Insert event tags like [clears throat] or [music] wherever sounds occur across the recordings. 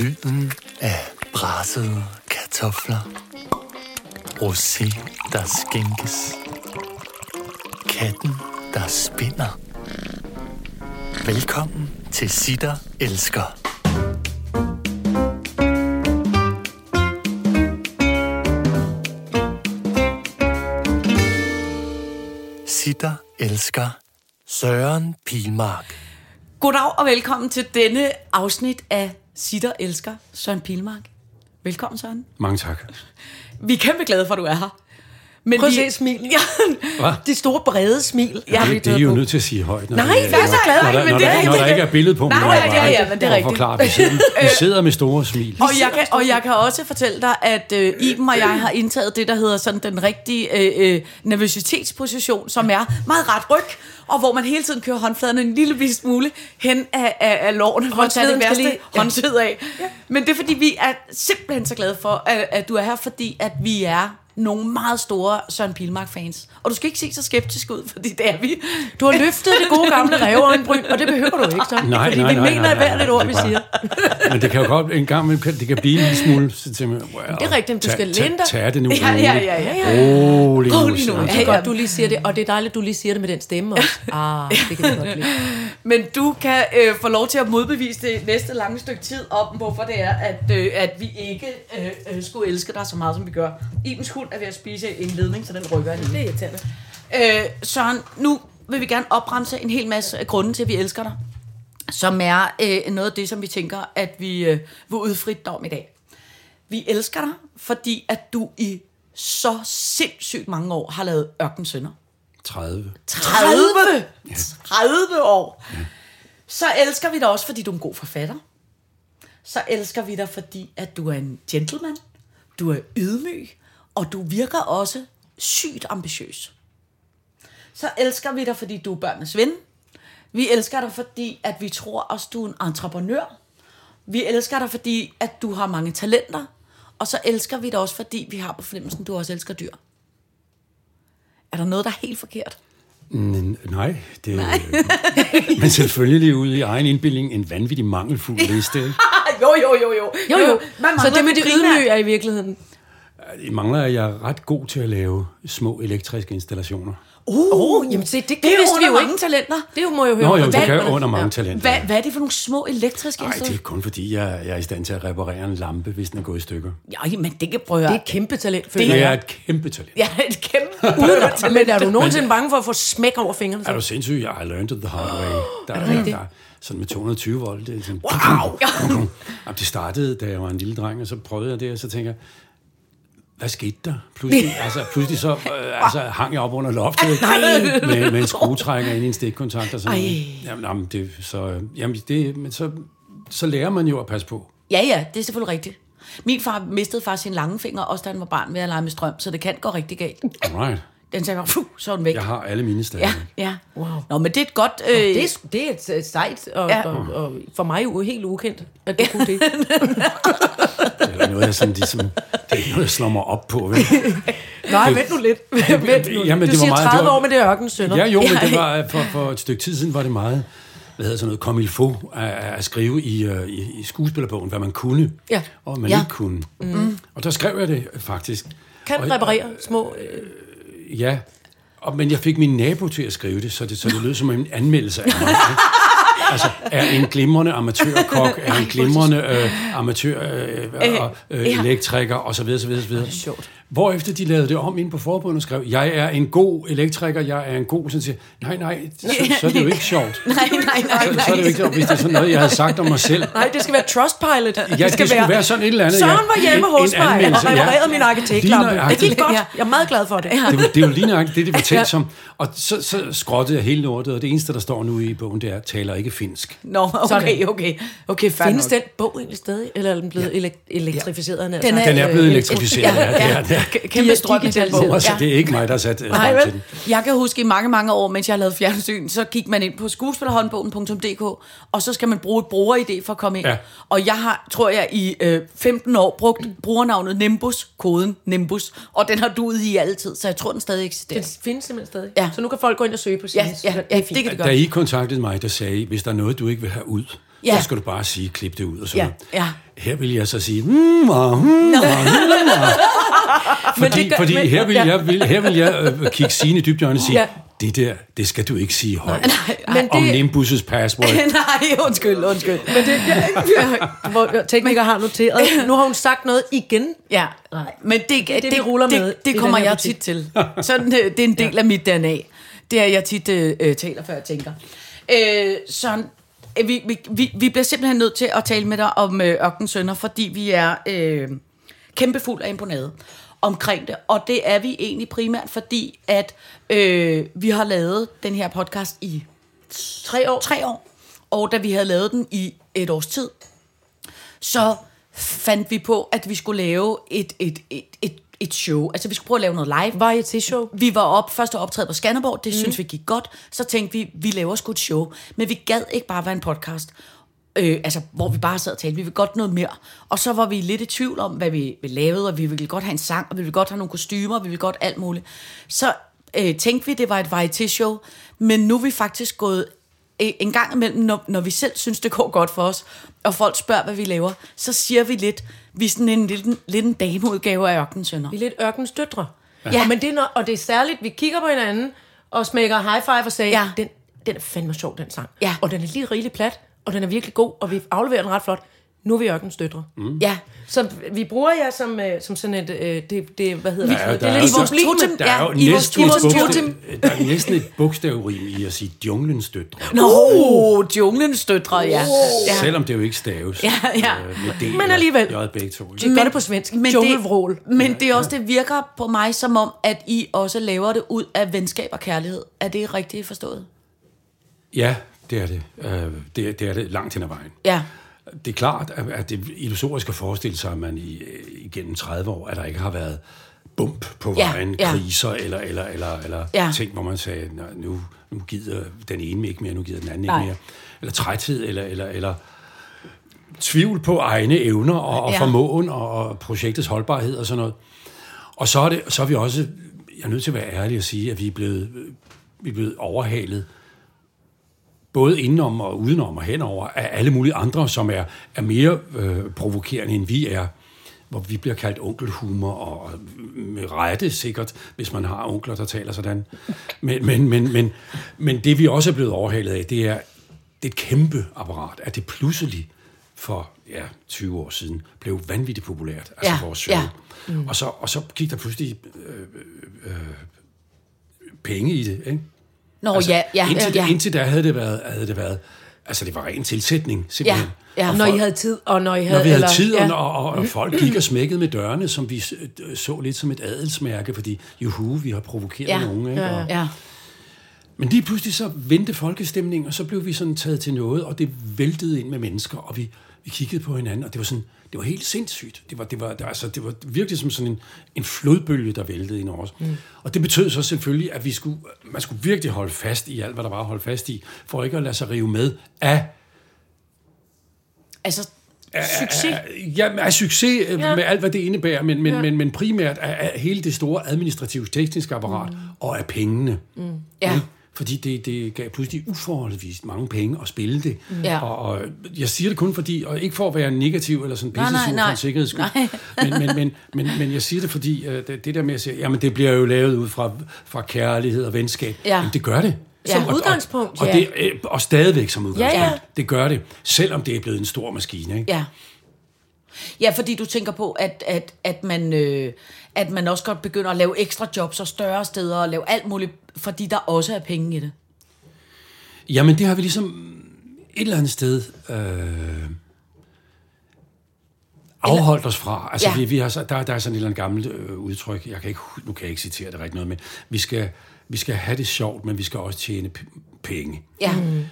Lyden af brassede kartofler. Rosé, der skænkes. Katten, der spinder. Velkommen til Sitter Elsker. Sitter Elsker. Søren Pilmark. Goddag og velkommen til denne afsnit af Sitter Elsker Søren Pilmark. Velkommen, Søren. Mange tak. Vi er kæmpe glade for, at du er her. Men Prøv at vi... se smilet. Ja? De store brede smil. Ja, Det, det er jo nødt til at sige højt. Når Nej, det, jeg er så glad, når, der, men når, det er der, når der ikke er billede på Nej, mig. ja, ja, ja, men det er rigtigt. forklare, vi sidder, [laughs] vi sidder med store smil. og jeg, kan, og jeg kan også fortælle dig, at øh, Iben og jeg har indtaget det, der hedder sådan den rigtige øh, øh, nervøsitetsposition, som er meget ret ryg, og hvor man hele tiden kører håndfladerne en lille vis smule hen af, af, af lårene, for at tage det skal værste lige- ja. håndsved af. Men det er fordi, vi er simpelthen så glade for, at, at du er her, fordi at vi er nogle meget store Søren Pilmark-fans. Og du skal ikke se så skeptisk ud, fordi det er vi. Du har løftet det gode gamle ræveøjenbryn, og det behøver du ikke, så. Nej, fordi nej, vi nej, mener nej, hvert nej, et ord, det vi er siger. Men det kan jo godt en gang, men det kan blive en lille smule. Så til mig, well, Det er rigtigt, du skal læne dig. Tag det nu. Ja, ja, ja, ja, ja. Rolig nu. Rolig nu. Søren. Det er godt, du lige siger det, og det er dejligt, du lige siger det med den stemme også. Ah, det kan vi godt lide. [laughs] Men du kan øh, få lov til at modbevise det næste lange stykke tid om, hvorfor det er, at, øh, at vi ikke øh, øh, skulle elske dig så meget, som vi gør. Ibens hund er ved at spise en ledning, så den rykker en Det er irriterende. Øh, Søren, nu vil vi gerne opremse en hel masse af grunde til, at vi elsker dig. Som er øh, noget af det, som vi tænker, at vi øh, vil udfrit dig om i dag. Vi elsker dig, fordi at du i så sindssygt mange år har lavet ørkensønder. 30. 30! 30 år! Så elsker vi dig også, fordi du er en god forfatter. Så elsker vi dig, fordi at du er en gentleman. Du er ydmyg. Og du virker også sygt ambitiøs. Så elsker vi dig, fordi du er børnenes ven. Vi elsker dig, fordi at vi tror også, du er en entreprenør. Vi elsker dig, fordi at du har mange talenter. Og så elsker vi dig også, fordi vi har på fornemmelsen, at du også elsker dyr. Er der noget, der er helt forkert? N- nej, det er [laughs] men selvfølgelig ude i egen indbildning en vanvittig mangelfuld liste. [laughs] jo, jo, jo, jo. Jo, jo. Man Så det med det ydmyge er i virkeligheden... Det mangler, at jeg er ret god til at lave små elektriske installationer. Oh, jamen se, det, det Det er jo vidste vi jo mange ikke. talenter. Det jo må jeg jo høre. Nå jo, det kan under mange talenter. Hvad, hvad er det for nogle små elektriske Nej, det er kun fordi, jeg, jeg er i stand til at reparere en lampe, hvis den er gået i stykker. Ja, men det kan prøve Det er et kæmpe talent, Det føler er et kæmpe talent. Ja, et kæmpe [laughs] Men er du nogensinde bange for at få smæk over fingrene? Er du sindssyg? Jeg har learned it the hard way. [gasps] Der, er det rigtigt? Der, sådan med 220 volt. Det, er sådan, wow! [laughs] Jamen, det startede, da jeg var en lille dreng, og så prøvede jeg det, og så tænker jeg, hvad skete der? Pludselig, [laughs] altså, pludselig så øh, altså, hang jeg op under loftet [laughs] med, med en skruetrækker ind i en stikkontakt og sådan noget. Jamen, jamen, det, så, øh, jamen, det, men så, så lærer man jo at passe på. Ja, ja, det er selvfølgelig rigtigt. Min far mistede faktisk sin lange finger, også da han var barn ved at lege med strøm, så det kan gå rigtig galt. Alright. Den sagde bare, "Puh, så er den væk. Jeg har alle mine stadig. Ja, ja. Wow. Nå, men det er et godt... Øh, Det er, det er et øh, sejt, og, Ja. og, og for mig jo helt ukendt, at du kunne det. Eller [laughs] noget, jeg sådan, ligesom, det er noget, jeg slår mig op på. Vel? [laughs] Nej, vent nu lidt. vent nu. Jamen, du det var siger meget- 30 det var- år med det ørken, sønner. Ja, jo, men det var, for, for et stykke tid siden var det meget, hvad hedder sådan noget, comme il faut, at, at skrive i, uh, i, i skuespillerbogen, hvad man kunne, Ja. og hvad man Ja. ikke kunne. Mm. Og der skrev jeg det faktisk. Kan Og- reparere små... Øh, Ja, og, men jeg fik min nabo til at skrive det, så det, så det lød som en anmeldelse af mig. Altså, er en glimrende amatørkok, er en glimrende øh, amatør øh, og, øh, ja. elektriker, og så videre, så videre, så videre. sjovt. Hvorefter de lavede det om ind på forbundet og skrev, jeg er en god elektriker, jeg er en god... Sådan siger, nej, nej, så, så er det jo ikke sjovt. [laughs] nej, nej, nej, Så, nej. så er det jo ikke sjovt, hvis det er sådan noget, jeg havde sagt om mig selv. nej, det skal være Trustpilot. Ja, det, det skulle være sådan et eller andet. Søren ja. var hjemme hos en mig og anmeldelse, ja. reparerede min arkitektlampe. Det gik godt. Ja. Jeg er meget glad for det. Ja. Det, det er jo lige nøjagtigt det, det var tænkt som. Og så, så skrottede jeg hele lortet, og det eneste, der står nu i bogen, det er, taler ikke finsk. Nå, okay, okay. Okay, Findes nok. den bog egentlig stadig, eller er den blevet elek- elektrificeret? Ja. Den er- Den er blevet Øh, elektrificeret, ja. K- Kæmpe strøm i den bog. Bog, altså, Ja. det er ikke mig, der har sat øh, Nej, frem til den. Jeg kan huske i mange, mange år, mens jeg lavede fjernsyn, så gik man ind på skuespillerhåndbogen.dk, og så skal man bruge et bruger-ID for at komme ind. Ja. Og jeg har, tror jeg, i øh, 15 år brugt brugernavnet Nimbus, koden Nimbus, og den har duet i altid, så jeg tror, den stadig eksisterer. Den findes simpelthen stadig. Ja. Så nu kan folk gå ind og søge på sin. Ja, ja, ja, det kan det Da godt. I kontaktede mig, der sagde I, hvis der er noget, du ikke vil have ud, Ja. der skal du bare sige, klip det ud og så. Ja, ja. Her vil jeg så sige, mm, og, mm, og, mm, og. Fordi, det gør- fordi men- her vil ja. jeg, vil, her vil jeg øh, kigge Signe dybt i og sige, Ja. det der, det skal du ikke sige højt. Men det- Om Nimbus' password. [laughs] Nej, undskyld, undskyld. Men det, det, [laughs] hvor tekniker har noteret. Nu har hun sagt noget igen. Ja, nej. Men det, det, det, vi ruller det, med det, det kommer jeg tit til. [laughs] Sådan, øh, det er en del af mit DNA. Det er, jeg tit øh, øh, taler, før jeg tænker. Øh, sådan, øh, vi, vi, vi, vi bliver simpelthen nødt til at tale med dig om øh, Ørken Sønder, fordi vi er øh, kæmpe fuld af imponade omkring det. Og det er vi egentlig primært, fordi at øh, vi har lavet den her podcast i Tre år. tre år. Og da vi havde lavet den i et års tid, så fandt vi på, at vi skulle lave et, et, et, et, et show. Altså, vi skulle prøve at lave noget live. Variety show. Vi var op, først optræde på Skanderborg, det mm. synes vi gik godt. Så tænkte vi, vi laver sgu et show. Men vi gad ikke bare være en podcast, øh, altså, hvor vi bare sad og talte. Vi ville godt noget mere. Og så var vi lidt i tvivl om, hvad vi, vi lavede, og vi ville godt have en sang, og vi ville godt have nogle kostymer, og vi ville godt alt muligt. Så øh, tænkte vi, det var et variety show, men nu er vi faktisk gået øh, en gang imellem, når, når vi selv synes, det går godt for os, og folk spørger, hvad vi laver, så siger vi lidt, vi er sådan en lille, lidt en dameudgave af Ørkensønder. Vi er lidt ørkens døtre. Ja. Ja. Og, men det er, når, og det er særligt, vi kigger på hinanden og smækker high five og siger, Ja. ja. den, den er fandme sjov, den sang. Ja. Og den er lige rigeligt plat, og den er virkelig god, og vi afleverer den ret flot. Nu er vi ørkens døtre. Mm. Ja, Så vi bruger jer som, øh, som sådan et, øh, det, det, hvad hedder Ja, det? der Det er er lidt jo- vores totem. Der er jo Ja, i vores- næsten, i et vores bogstav, totem. der er næsten et bogstavrim i at sige junglens døtre. Nå, junglens døtre, ja. ja. Selvom det jo ikke staves. Ja, ja. Øh, Men alligevel. J begge to. Vi gør det på svensk. Junglevrål. det, men det er også, det virker på mig som om, at I også laver det ud af venskab og kærlighed. Er det rigtigt forstået? Ja, det er det. Øh, det, er- det er det langt hen ad vejen. Ja. Det er klart, at det illusorisk at forestille sig, at man i, igennem 30 år, at der ikke har været bump på Ja, vejen, ja. kriser eller, eller, eller, eller Ja. ting, hvor man sagde, "Nå, nu, nu gider den ene ikke mere, nu gider den anden Nej. ikke mere. Eller træthed, eller, eller, eller tvivl på egne evner og, og Ja. formåen og, og projektets holdbarhed og sådan noget. Og så er, det, så er vi også, jeg er nødt til at være ærlig og sige, at vi er blevet, vi er blevet overhalet både indenom og udenom og henover af alle mulige andre, som er, er mere øh, provokerende, end vi er. Hvor vi bliver kaldt onkelhumor, og med rette sikkert, hvis man har onkler, der taler sådan. Men, men, men, men, men det vi også er blevet overhalet af, det er, det er et kæmpe apparat, at det pludselig for ja, 20 år siden blev vanvittigt populært, altså Ja, vores show. ja. Mm. Og, så, og så gik der pludselig øh, øh, penge i det, ikke? Nå, ja, ja, indtil, ja. indtil da havde det været, havde det været altså det var ren tilsætning, simpelthen. Ja, ja. Og Når folk- I havde tid, og når I havde... når vi havde eller- tid, ja. og, og, og folk gik og smækkede med dørene, som vi så lidt som et adelsmærke, fordi juhu, vi har provokeret Ja, nogen. Ikke? Og, Ja. men lige pludselig så vendte folkestemningen, og så blev vi sådan taget til noget, og det væltede ind med mennesker, og vi, vi kiggede på hinanden, og det var sådan, det var helt sindssygt. Det var, det var, det, altså, det var virkelig som sådan en, en flodbølge, der væltede ind over os. Mm. Og det betød så selvfølgelig, at vi skulle, man skulle virkelig holde fast i alt, hvad der var at holde fast i, for ikke at lade sig rive med af Altså, succes. Ja, af succes ja. Ja. med alt, hvad det indebærer, men, men, ja. Men, men primært af, af hele det store administrative tekniske apparat mm. og af pengene. Mm. Ja. Fordi det, det gav pludselig uforholdsvis mange penge at spille det. Ja. Og, og jeg siger det kun fordi, og ikke for at være negativ eller sådan Nej, nej, pissesur for en sikkerheds skyld, [laughs] men, men, men, men, men jeg siger det fordi, uh, det, det der med at sige, jamen det bliver jo lavet ud fra, fra kærlighed og venskab. Ja. Jamen det gør det. Som Og- og- udgangspunkt, Og, ja. det, øh, og stadigvæk som udgangspunkt. Ja, ja. Det gør det, selvom det er blevet en stor maskine. Ikke? Ja. Ja, fordi du tænker på, at, at, at, man, øh, at man også godt begynder at lave ekstra jobs og større steder og lave alt muligt, fordi der også er penge i det. Jamen, det har vi ligesom et eller andet sted øh, afholdt os fra. Altså, Ja. vi, vi har, så- der, der er sådan et eller andet gammelt øh, udtryk, jeg kan ikke, nu kan jeg ikke citere det rigtig noget, men vi skal, vi skal have det sjovt, men vi skal også tjene p- penge. Ja. Mm.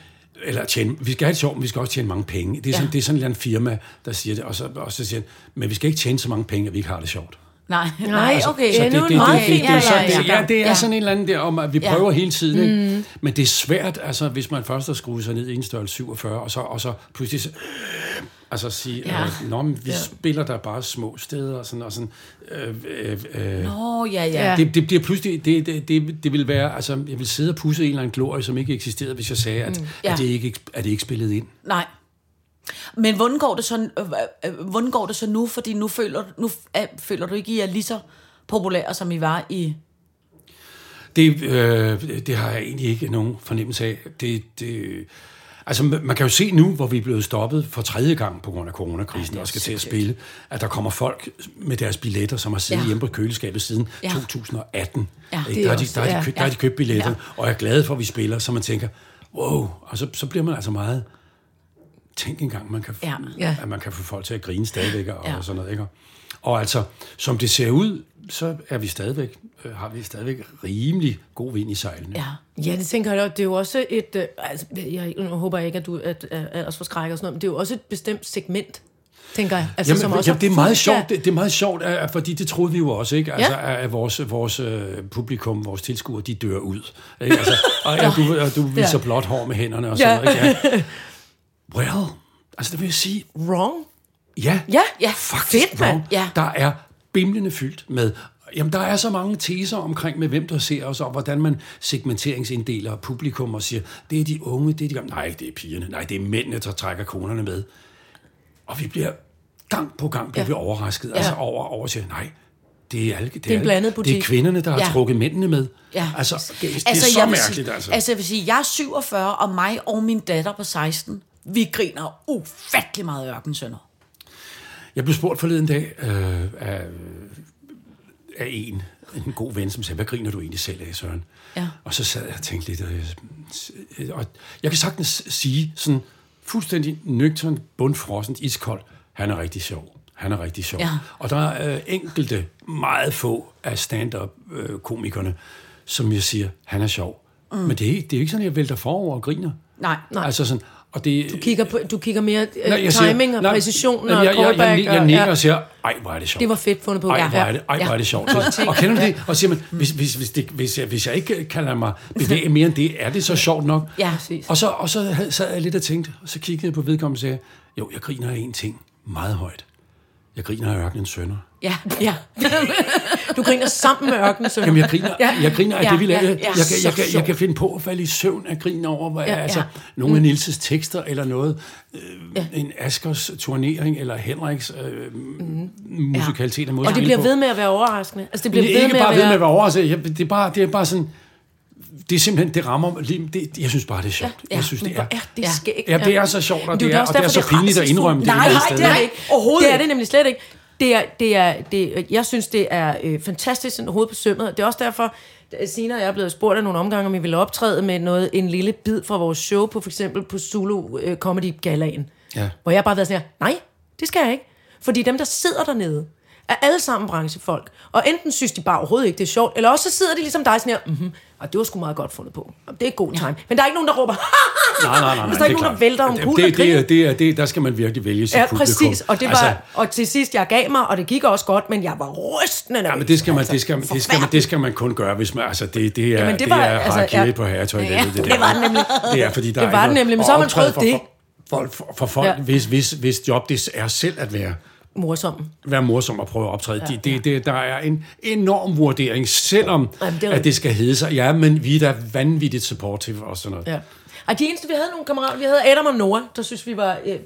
Eller tjene, vi skal have det sjovt, men vi skal også tjene mange penge. Det er, sådan, Ja. det er sådan et eller firma, der siger det, og så, og så siger han, men vi skal ikke tjene så mange penge, at vi ikke har det sjovt. Nej, Nej, nej, okay. så det, det, det, det, er sådan, ja, det, ja. ja, det er sådan en eller anden der om, at vi Ja. prøver hele tiden. Ikke? Men det er svært, altså, hvis man først har skruet sig ned i en størrelse 47, og så, og så pludselig så- altså sige, Ja. øh, Nå, men vi ja. spiller der bare små steder, og sådan, og sådan. Øh, øh, øh. Nå, ja, ja. Det, det bliver pludselig, det, det, det, det vil være, altså, jeg vil sidde og pusse en eller anden glorie, som ikke eksisterede, hvis jeg sagde, at, mm. Ja. at, det ikke, at det ikke spillet ind. Nej. Men hvordan går, det så, øh, hvordan går det så nu? Fordi nu føler, nu øh, føler du ikke, I er lige så populære, som I var i... Det, øh, det har jeg egentlig ikke nogen fornemmelse af. Det, det, altså, man kan jo se nu, hvor vi er blevet stoppet for tredje gang på grund af coronakrisen, Ja, er og skal til at spille, at der kommer folk med deres billetter, som har siddet Ja. hjemme på køleskabet siden Ja. 2018. Ja, er der, har de, der, har de, der har de købt billetter, Ja. og jeg er glad for, at vi spiller, så man tænker, wow, og så, så bliver man altså meget... Tænk engang, man kan, Ja. At man kan få folk til at grine stadigvæk og ja. sådan noget. Ikke? Og altså, som det ser ud, så er vi stadigvæk, øh, har vi stadigvæk rimelig god vind i sejlene. Ja. Ja, det tænker jeg. Det er jo også et... Øh, altså, jeg, nu håber jeg ikke, at du at, at, at forskrækker og sådan noget, men det er jo også et bestemt segment, tænker jeg. Altså, Jamen, som også jamen, det er meget sjovt, det, det er meget sjovt, at- fordi det troede vi jo også, ikke? Altså, Ja. at vores, vores øh, publikum, vores tilskuere, de dør ud. Ikke? Altså, og, og, du, og du viser Ja. blot hår med hænderne og sådan Ja. noget, ikke? Ja. Well, altså det vil jeg sige, Wrong? ja, Ja, ja, faktisk fedt, wrong. Ja. Der er bimlende fyldt med Jamen, der er så mange teser omkring med, hvem der ser os, og hvordan man segmenteringsinddeler publikum og siger, det er de unge, det er de gamle. Nej, det er pigerne. Nej, det er mændene, der trækker konerne med. Og vi bliver gang på gang bliver Ja. vi overrasket. Ja. Altså over, over til, nej, det er, alle, det, en alle- blandet Det er kvinderne, der har Ja. trukket mændene med. Ja. Altså, det, det altså, er så mærkeligt, sige, altså. altså. jeg vil sige, jeg er 47, og mig og min datter på 16, vi griner ufattelig meget af ørkensønder. Jeg blev spurgt forleden dag øh, af, af en, en god ven, som sagde, hvad griner du egentlig selv af, Søren? Ja. Og så sad jeg og tænkte lidt, og jeg, og jeg kan sagtens sige sådan fuldstændig nøgtern, bundfrossent, iskold, han er rigtig sjov. Han er rigtig sjov. Ja. Og der er øh, enkelte, meget få af stand-up-komikerne, som jeg siger, han er sjov. Mm. Men det er, ikke- det er ikke sådan, at jeg vælter forover og griner. Nej, Nej. Altså sådan, og det, Du kigger, på, du kigger mere øh, Nej, jeg siger- timing og nej, præcision nej, og jeg, jeg, jeg, jeg, jeg og- nikker ja. og siger, ej, hvor er det sjovt. Det var fedt fundet på. Ej, Ja, hvor er ja. det, ej, hvor er det sjovt. [laughs] Tænkt. Og kender du Ja. det? Og siger man, hvis, hvis, hvis, det, hvis, jeg, hvis jeg ikke kan lade mig bevæge mere end det, er det så sjovt nok? Ja. Præcis. Og så, og så sad jeg lidt og tænkte, og så kiggede jeg på vedkommende og sagde, jo, jeg griner af en ting meget højt. Jeg griner af ørkenens sønner. ja, ja. Du griner sammen med ørkenen, så. Jamen, jeg griner, Ja. jeg griner af Ja, det, vi ja, lavede. ja. Jeg, kan, jeg, Så kan, jeg sjovt. kan finde på at falde i søvn af grin over, hvad, Ja, altså, ja. nogle af Nilses tekster, eller noget, øh, Ja. en Askers turnering, eller Henriks øh, musikalitet af måde Og det bliver på. ved med at være overraskende. Altså, det bliver Det ved ikke med bare at ved med være... at være overrasket. Jeg- Det er bare, det er bare sådan... Det er simpelthen, det rammer lige, det, jeg synes bare, det er sjovt. Ja, jeg synes, det er. er det Ja. skægt. Ja, det er så sjovt, og det er, og det er så pinligt at indrømme det. Nej, et eller nej, andet det er det ikke. Overhovedet Det er det nemlig slet ikke. Det er, det er, det, jeg synes, det er øh, fantastisk sådan hoved på sømmet. Det er også derfor, Sina og jeg er blevet spurgt af nogle omgange, om vi ville optræde med noget, en lille bid fra vores show, på for eksempel på Zulu øh, Comedy Galaen. Ja. Hvor jeg bare har været sådan her, nej, det skal jeg ikke. Fordi dem, der sidder dernede, er alle sammen branchefolk. Og enten synes de bare overhovedet ikke, det er sjovt, eller også så sidder de ligesom dig sådan her, mhm, og det var sgu meget godt fundet på. Og det er god time. Men der er ikke nogen, der råber, [laughs] Nej, nej, nej. nej Hvis der er ikke det nogen, der vælter om Det- kul det, og det, det, det, er- det, der skal man virkelig vælge sit Ja, publikum. præcis. Og, det var, Altså, altså, og til sidst, jeg gav mig, og det gik også godt, men jeg var rystende Ja, men det skal, man, det, skal, man, det, skal man, det skal man kun gøre, hvis man... Altså, det, det er, Jamen, det det var- er altså, ja. på herretoilettet. Ja, det, det var det nemlig. Det er, fordi der Det er var det nemlig, men så har man prøvet for, for, for, for folk, Ja. hvis, hvis, hvis job det er selv at være Morsom. være morsom og prøve at optræde. Ja, det, det, det, der er en enorm vurdering, selvom Jamen, det er at det skal hedde sig. Ja, men vi er da vanvittigt supportive og sådan noget. Ja. Og de eneste, vi havde nogle kammerater, vi havde Adam og Noah, der synes vi var øh,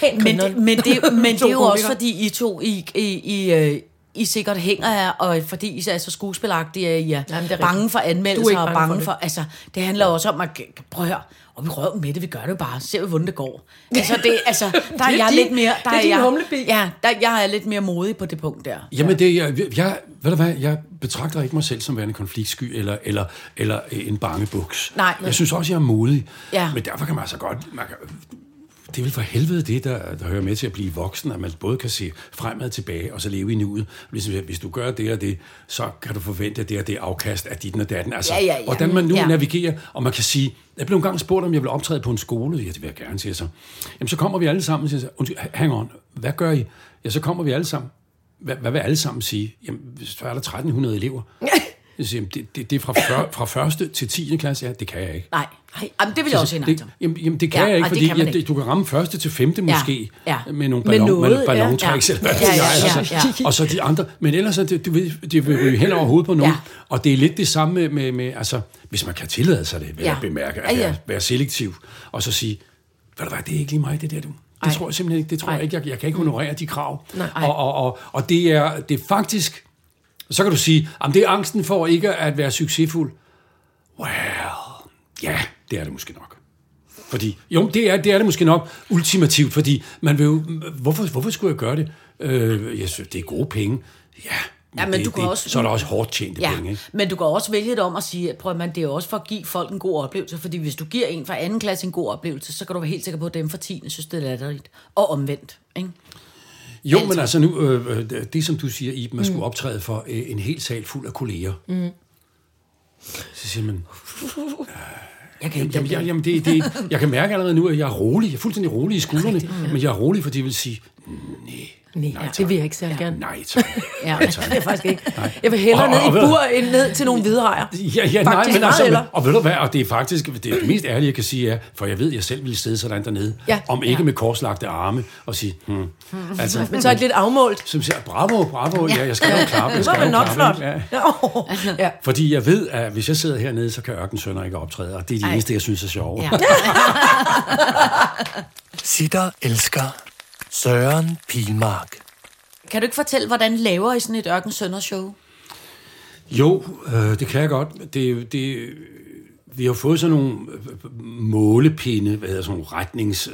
pænt Men, men, det, men det [laughs] er jo også fordi I to, I, I, I, øh, I sikkert hænger her, og fordi I er så skuespilagtige, at I er, Jamen, er bange for er anmeldelser ikke og bange bange for for, det. Altså, det handler også om, at prøv at høre, og vi røver med det, vi gør det bare. Ser vi, hvordan det går. Altså, det, altså [laughs] der er, Det er jeg din- lidt mere... Der det er din jeg, humlebi. Ja, der, jeg er lidt mere modig på det punkt der. Jamen, det, jeg, jeg, ved du hvad, jeg betragter ikke mig selv som værende konfliktsky eller, eller, eller en bange buks. Nej. Jeg synes også, jeg er modig. Ja. Men derfor kan man altså godt... Man kan, det er vel for helvede det, der, der hører med til at blive voksen, at man både kan se fremad tilbage og så leve i nuet. Hvis, hvis du gør det og det, så kan du forvente, at det er det afkast af dit og datten. Altså, Ja, ja, ja. hvordan man nu Ja. navigerer, og man kan sige... Jeg blev engang spurgt, om jeg vil optræde på en skole. Ja, det vil jeg gerne, siger så. Jamen, så kommer vi alle sammen og siger, "Undskyld, hang on, hvad gør I? Ja, så kommer vi alle sammen. Hvad, hvad vil alle sammen sige? Jamen, så er der 1300 elever. [laughs] Jeg siger, det, det, det er fra, før, fra første til 10. klasse. Ja, det kan jeg ikke. Nej, nej. Jamen, det vil jeg også sige nej til. jamen, jamen, det kan Ja, jeg ikke, ej, det fordi kan jeg, ikke. du kan ramme første til femte måske, ja. med nogle ballon, med noget, ja. ballontricks, Ja. eller hvad Ja, ved ja, jeg, ja, altså. ja. Og så de andre. Men ellers er det, du ved, det vil ryge hen over hovedet på nogen. Ja. Og det er lidt det samme med, med, med altså, hvis man kan tillade sig det, vil Ja. jeg bemærke, at være, være selektiv, og så sige, ved du hvad, det er ikke lige mig, det der, du. Det tror jeg simpelthen ikke. Det tror jeg ikke. Jeg, jeg kan ikke honorere de krav. Nej. Og, og, og, og det, er, det er faktisk... Så kan du sige, at det er angsten for ikke at være succesfuld. Well, ja, det er det måske nok. Fordi, jo, det er, det er det måske nok ultimativt, fordi man vil jo, hvorfor, hvorfor skulle jeg gøre det? Øh, jeg synes, det er gode penge. Ja, men, Ja, men det, du kan det, også- så er der også hårdt tjente Ja, penge. Ikke? men du kan også vælge det om at sige, at prøv, at man, det er også for at give folk en god oplevelse, fordi hvis du giver en fra anden klasse en god oplevelse, så kan du være helt sikker på, at dem fra 10. synes, det er latterligt. Og omvendt, ikke? Jo, men altså nu, øh, øh, det som du siger, Iben, man skulle optræde for øh, en hel sal fuld af kolleger. Mm. Så siger man, [laughs] Jeg kan jamen, jeg, jamen det, det, jeg kan mærke allerede nu, at jeg er rolig. Jeg er fuldstændig rolig i skuldrene, [laughs] men jeg er rolig, fordi jeg vil sige, nej, Nej, ja, det vil jeg ikke særlig gerne. nej tak. [laughs] Ja. Nej, tak. Det er faktisk ikke. Jeg vil hellere Og- ned og- i bur end ned til nogle hvidrejer. Ja, ja, nej, Faktisk men meget altså, men, og ved du hvad, og det er faktisk det, er det mest ærlige, jeg kan sige er, for jeg ved, at jeg selv ville sidde sådan dernede, Ja. om ikke Ja. med korslagte arme, og sige, hmm. altså, Men så er det lidt afmålt. som siger, bravo, bravo, ja, jeg skal jo klappe, jeg Det skal var jo nok klappe. flot. Ja. Ja. ja. Fordi jeg ved, at hvis jeg sidder hernede, så kan Ørkensønner ikke optræde, og det er det eneste, jeg synes er sjovt. Ja. [laughs] Sitter elsker Søren Pilmark. Kan du ikke fortælle, hvordan laver I sådan et Ørken Sønder show? Jo, øh, det kan jeg godt. Det, det, vi har fået sådan nogle øh, målepinde, hvad hedder sådan nogle retnings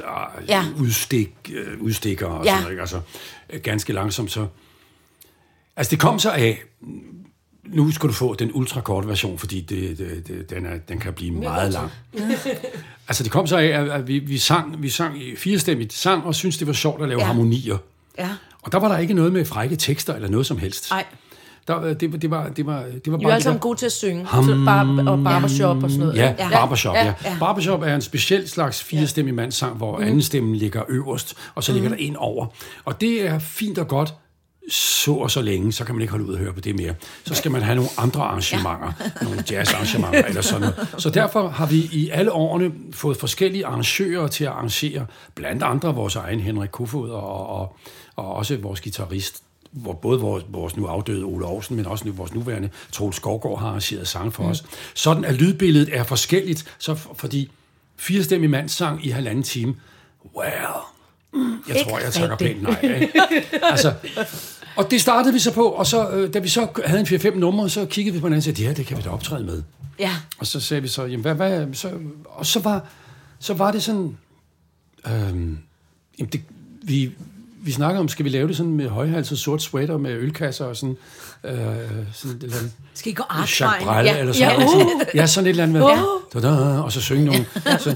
Ja. ja. udstik, øh, udstikker og Ja. sådan noget, ikke? Altså, øh, ganske langsomt så. Altså det kom så af, nu skal du få den ultrakorte version, fordi det, det, det, den, er, den kan blive meget lang. [laughs] altså det kom så af, at, vi, vi sang, vi sang i firestemmigt sang, og syntes, det var sjovt at lave Ja. ja. harmonier. Ja. Og der var der ikke noget med frække tekster eller noget som helst. Nej. Der, det, det, var, det, var, det var I er bare alle sammen gode til at synge. Så bar, og barbershop og sådan noget. Ja, ja, barbershop, ja. ja. ja. Barbershop er en speciel slags firestemmig mandssang, hvor mm. anden stemmen ligger øverst, og så ligger der en over. Og det er fint og godt, så og så længe, så kan man ikke holde ud og høre på det mere. Så skal man have nogle andre arrangementer, ja. nogle jazzarrangementer eller sådan noget. Så derfor har vi i alle årene fået forskellige arrangører til at arrangere, blandt andre vores egen Henrik Kofod og, og, og også vores guitarist, hvor både vores, vores nu afdøde Ole Aarhusen, men også nu vores nuværende Troels Skovgaard har arrangeret sang for mm. os. Sådan at lydbilledet er forskelligt, så for, fordi firestemmig mandssang i halvanden time, well, jeg tror, jeg takker pænt nej. Ikke? Altså, og det startede vi så på, og så, øh, da vi så havde en 4-5 numre, så kiggede vi på hinanden og sagde, det her, det kan vi da optræde med. Ja. Og så sagde vi så, jamen, hvad, hvad, så, og så var, så var det sådan, øhm, jamen det, vi, vi snakker om, skal vi lave det sådan med højhalset sort sweater med ølkasser og sådan, øh, sådan et eller andet, Skal I gå artvejen? Ja, eller sådan, Ja, ja, uh. sådan, ja, sådan et eller andet, med, da-da, og så synge nogle, så,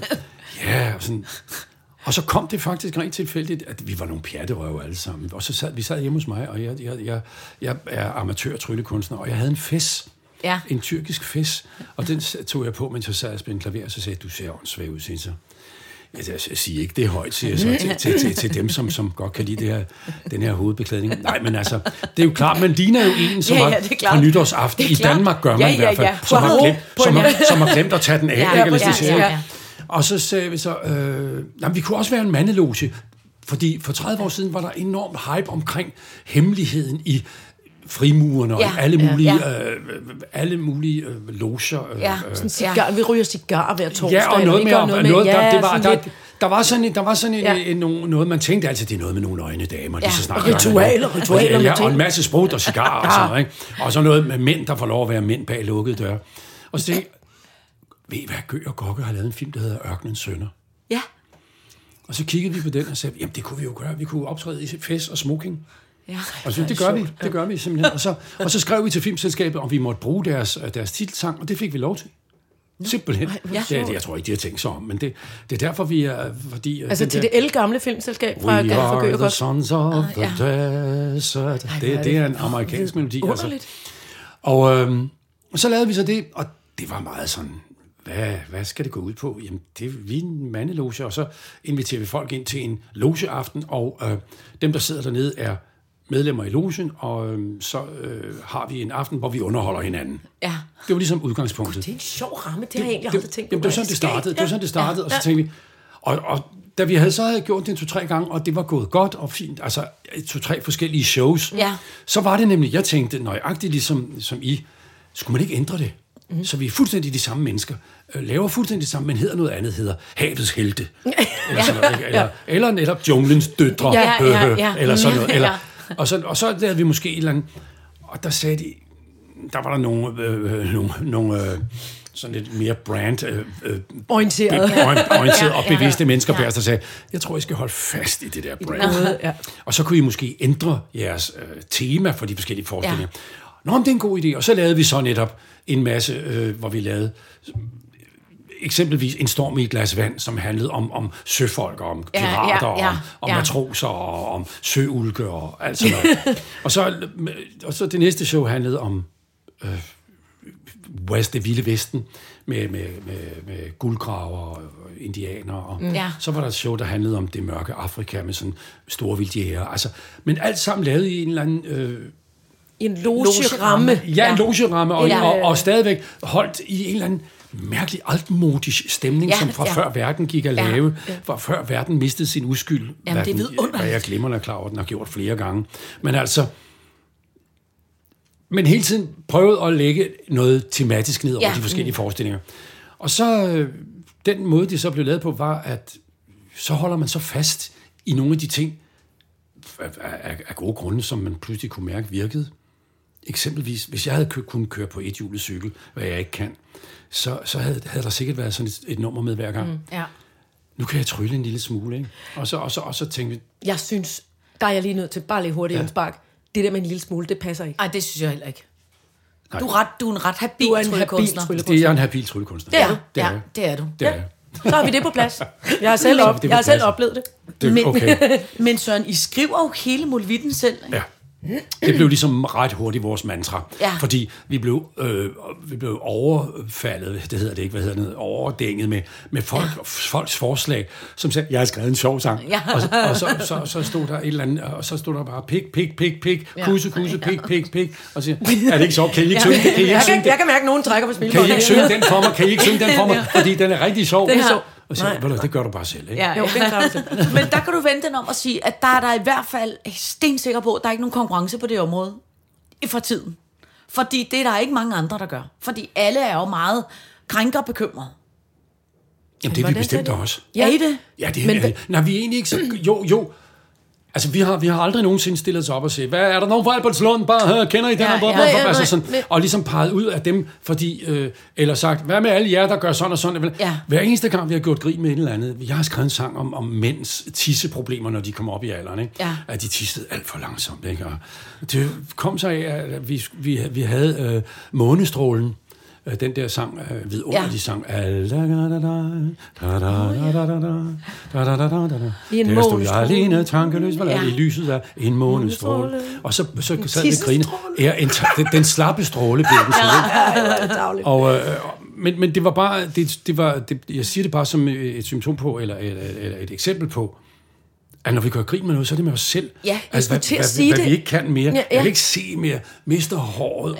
ja, og sådan, og så kom det faktisk rent tilfældigt, at vi var nogle pjatterøve alle sammen. Og så sad vi sad hjemme hos mig, og jeg, jeg, jeg, jeg er amatør tryllekunstner, og jeg havde en fes. Ja. En tyrkisk fes. Og den tog jeg på, mens jeg sad og spillede klaver, og så sagde jeg, du ser åndssvag ud, siger jeg så. Jeg, jeg siger ikke det højt, siger jeg så til, til, til, til dem, som, som godt kan lide det her, den her hovedbeklædning. Nej, men altså, det er jo klart, man ligner jo en, som Ja, ja, har er på nytårsaften. Er I. Danmark gør man Ja, i hvert fald. ja, ja. Som, har glemt, som, har, [laughs] som har glemt at tage den af. Ja, ikke, eller ja, ja, ja. Og så sagde vi så, øh, jamen, vi kunne også være en mandeloge, fordi for 30 år siden var der enormt hype omkring hemmeligheden i frimurerne og Ja, alle ja, mulige, ja. øh, alle mulige øh, loger. Øh, Ja. øh, Sådan cigar, vi ryger cigar hver torsdag. Ja, og noget med, noget med noget, der, det var, sådan der, lidt- der var sådan, en- der var sådan en, Ja. ja. en, en, noget, man tænkte altid, det er noget med nogle øjne damer, Ja. lige så snart. Ritualer, det. ritualer ja, ja, og en masse sprut og cigar og sådan noget, ikke? Og så noget med mænd, der får lov at være mænd bag lukkede døre. Og så tænkte ved I hvad, Gø og Gokke har lavet en film, der hedder Ørkenens Sønner. Ja. Og så kiggede vi på den og sagde, jamen det kunne vi jo gøre. Vi kunne optræde i fest og smoking. Ja. Og så det gør vi, det gør vi simpelthen. Og så, og så skrev vi til filmselskabet, om vi måtte bruge deres, deres titelsang, og det fik vi lov til. Simpelthen. Ja. Det, er det, jeg tror ikke, de har tænkt sig om, men det, det er derfor, vi er... Fordi, øh, Altså til der- det elgamle filmselskab fra, We fra are the sons of the ja. desert. er Det, det er en amerikansk melodi. Altså. Og, øhm, og så lavede vi så det, og det var meget sådan, hvad, hvad skal det gå ud på? Jamen, det er vi er en mandeloge, og så inviterer vi folk ind til en logeaften, og øh, dem, der sidder dernede, er medlemmer i logen, og øh, så øh, har vi en aften, hvor vi underholder hinanden. Ja. Det var ligesom udgangspunktet Det er en sjov ramme, det har jeg egentlig det, aldrig tænkt det, det var sådan, det startede. Det var sådan, det startede, og så tænkte vi... Og, og da vi havde så havde gjort det to-tre gange, og det var gået godt og fint, altså to-tre forskellige shows, Ja. så var det nemlig, jeg tænkte, nøjagtigt ligesom som I, skulle man ikke ændre det? Mm. Så vi er fuldstændig de samme mennesker, laver fuldstændig det samme, men hedder noget andet, hedder Havets Helte. [laughs] eller, sådan noget, ikke? eller, eller netop Junglens Døtre. Ja, ja, ja. Eller sådan noget. Eller, og, så, og så lavede vi måske et eller andet, og der sagde de, der var der nogle, øh, øh, nogle, nogle øh, sådan lidt mere brand øh, øh, Orienteret. orienteret og [laughs] Ja, ja, bevidste ja. mennesker Ja. der sagde, jeg tror, I skal holde fast i det der brand. Ja. Og så kunne I måske ændre jeres øh, tema for de forskellige forestillinger. Ja. Nå, men det er en god idé. Og så lavede vi så netop en masse, øh, hvor vi lavede øh, eksempelvis En storm i et glas vand, som handlede om, om søfolk, og om Ja, ja, pirater, og ja, om, om ja. matroser, og om søulke, og alt sådan noget. [laughs] og, så, og så det næste show handlede om West, det vilde vesten, med, med, med, med guldgraver og indianer. Og Ja. Så var der et show, der handlede om det mørke Afrika med sådan store vildjæger. Altså, men alt sammen lavet i en eller anden... Øh, I en logeramme. Ja, en Ja. logeramme, og, Ja. og, og stadigvæk holdt i en eller anden mærkelig altmodisk stemning, Ja, som fra ja. før verden gik at Ja, lave, fra før verden mistede sin uskyld. Jamen, det er vidunderligt. Jeg glemmer er klar over, den har gjort flere gange. Men altså, men hele tiden prøvet at lægge noget tematisk ned over Ja. de forskellige forestillinger. Og så, øh, den måde, det så blev lavet på, var, at så holder man så fast i nogle af de ting, af, af, af gode grunde, som man pludselig kunne mærke virkede. Eksempelvis, hvis jeg havde kunnet køre på et hjulet cykel, hvad jeg ikke kan, så, så havde, havde der sikkert været sådan et, et nummer med hver gang. Mm. Ja. Nu kan jeg trylle en lille smule, ikke? Og så, og så, og så tænkte vi, Jeg synes, der er jeg lige nødt til bare lige hurtigt ja. spark. Det der med en lille smule, det passer ikke. Ej, det synes jeg heller ikke. Du er, ret, du er en ret habil Du er en habil tryllekunstner. tryllekunstner. det er en habil tryllekunstner. Det er du. Det er Ja, det er du. Det er jeg. Så har vi det på plads. Jeg har [laughs] selv, op, jeg har selv oplevet det. Det, Men, okay. [laughs] men Søren, I skriver jo hele Molvitten selv. ikke? Ja. Det blev ligesom ret hurtigt vores mantra. Ja. Fordi vi blev, øh, vi blev overfaldet, det hedder det ikke, hvad hedder det, overdænget med, med folk, ja. folks forslag, som sagde, jeg har skrevet en sjov sang. Ja. Og, så, og så, så, så, stod der et eller andet, og så stod der bare pik, pik, pik, pik, kusse, kusse, pik, pik, pik, og så siger, er det ikke sjovt? Kan I ikke synge det? Kan I ikke Jeg synge kan, det? jeg kan mærke, at nogen trækker på Kan I ikke synge den for mig? Kan I ikke synge den for mig? Fordi den er rigtig sjov. Den er sjov. Og så, siger, jeg, "Ved du hvad, det gør du bare selv, ikke? Ja, Jo, det klart. [laughs] Men der kan du vente den om at sige, at der er der i hvert fald stensikker på, at der er ikke nogen konkurrence på det område for tiden. Fordi det er der ikke mange andre, der gør. Fordi alle er jo meget krænker bekymrede. Jamen, det er vi bestemt det? også. Ja. Er I det? Ja, det Men er, hvad- nej, vi er egentlig ikke så... Jo, jo. Altså, vi har, vi har aldrig nogensinde stillet os op og sagt, hvad er der nogen på Albertslund? Bare hør, kender I den? Ja, her? ja, ja, altså sådan, og ligesom peget ud af dem, fordi, øh, eller sagt, hvad med alle jer, der gør sådan og sådan? Ja. Hver eneste gang, vi har gjort grin med et eller andet, jeg har skrevet en sang om, om mænds tisseproblemer, når de kommer op i alderen, ikke? Ja. at de tissede alt for langsomt. Ikke? Og det kom så af, at vi, vi, vi havde øh, Månestrålen, øh, den der sang, øh, vidunderlig Ja. sang. I en Der stod jeg alene, tankeløs, var Ja. i lyset af en månestråle. Og så, så sad vi grine. Ja, en, den, den slappe stråle blev den ikke? Og, øh, men, men det var bare, det, det var, det, jeg siger det bare som et symptom på, eller, eller, eller et eksempel på, at når vi gør grin med noget, så er det med os selv. Ja, jeg altså, hvad, til at hvad, sige hvad det. vi ikke kan mere. Ja, Ja, ja. Jeg kan ikke se mere. Mister håret,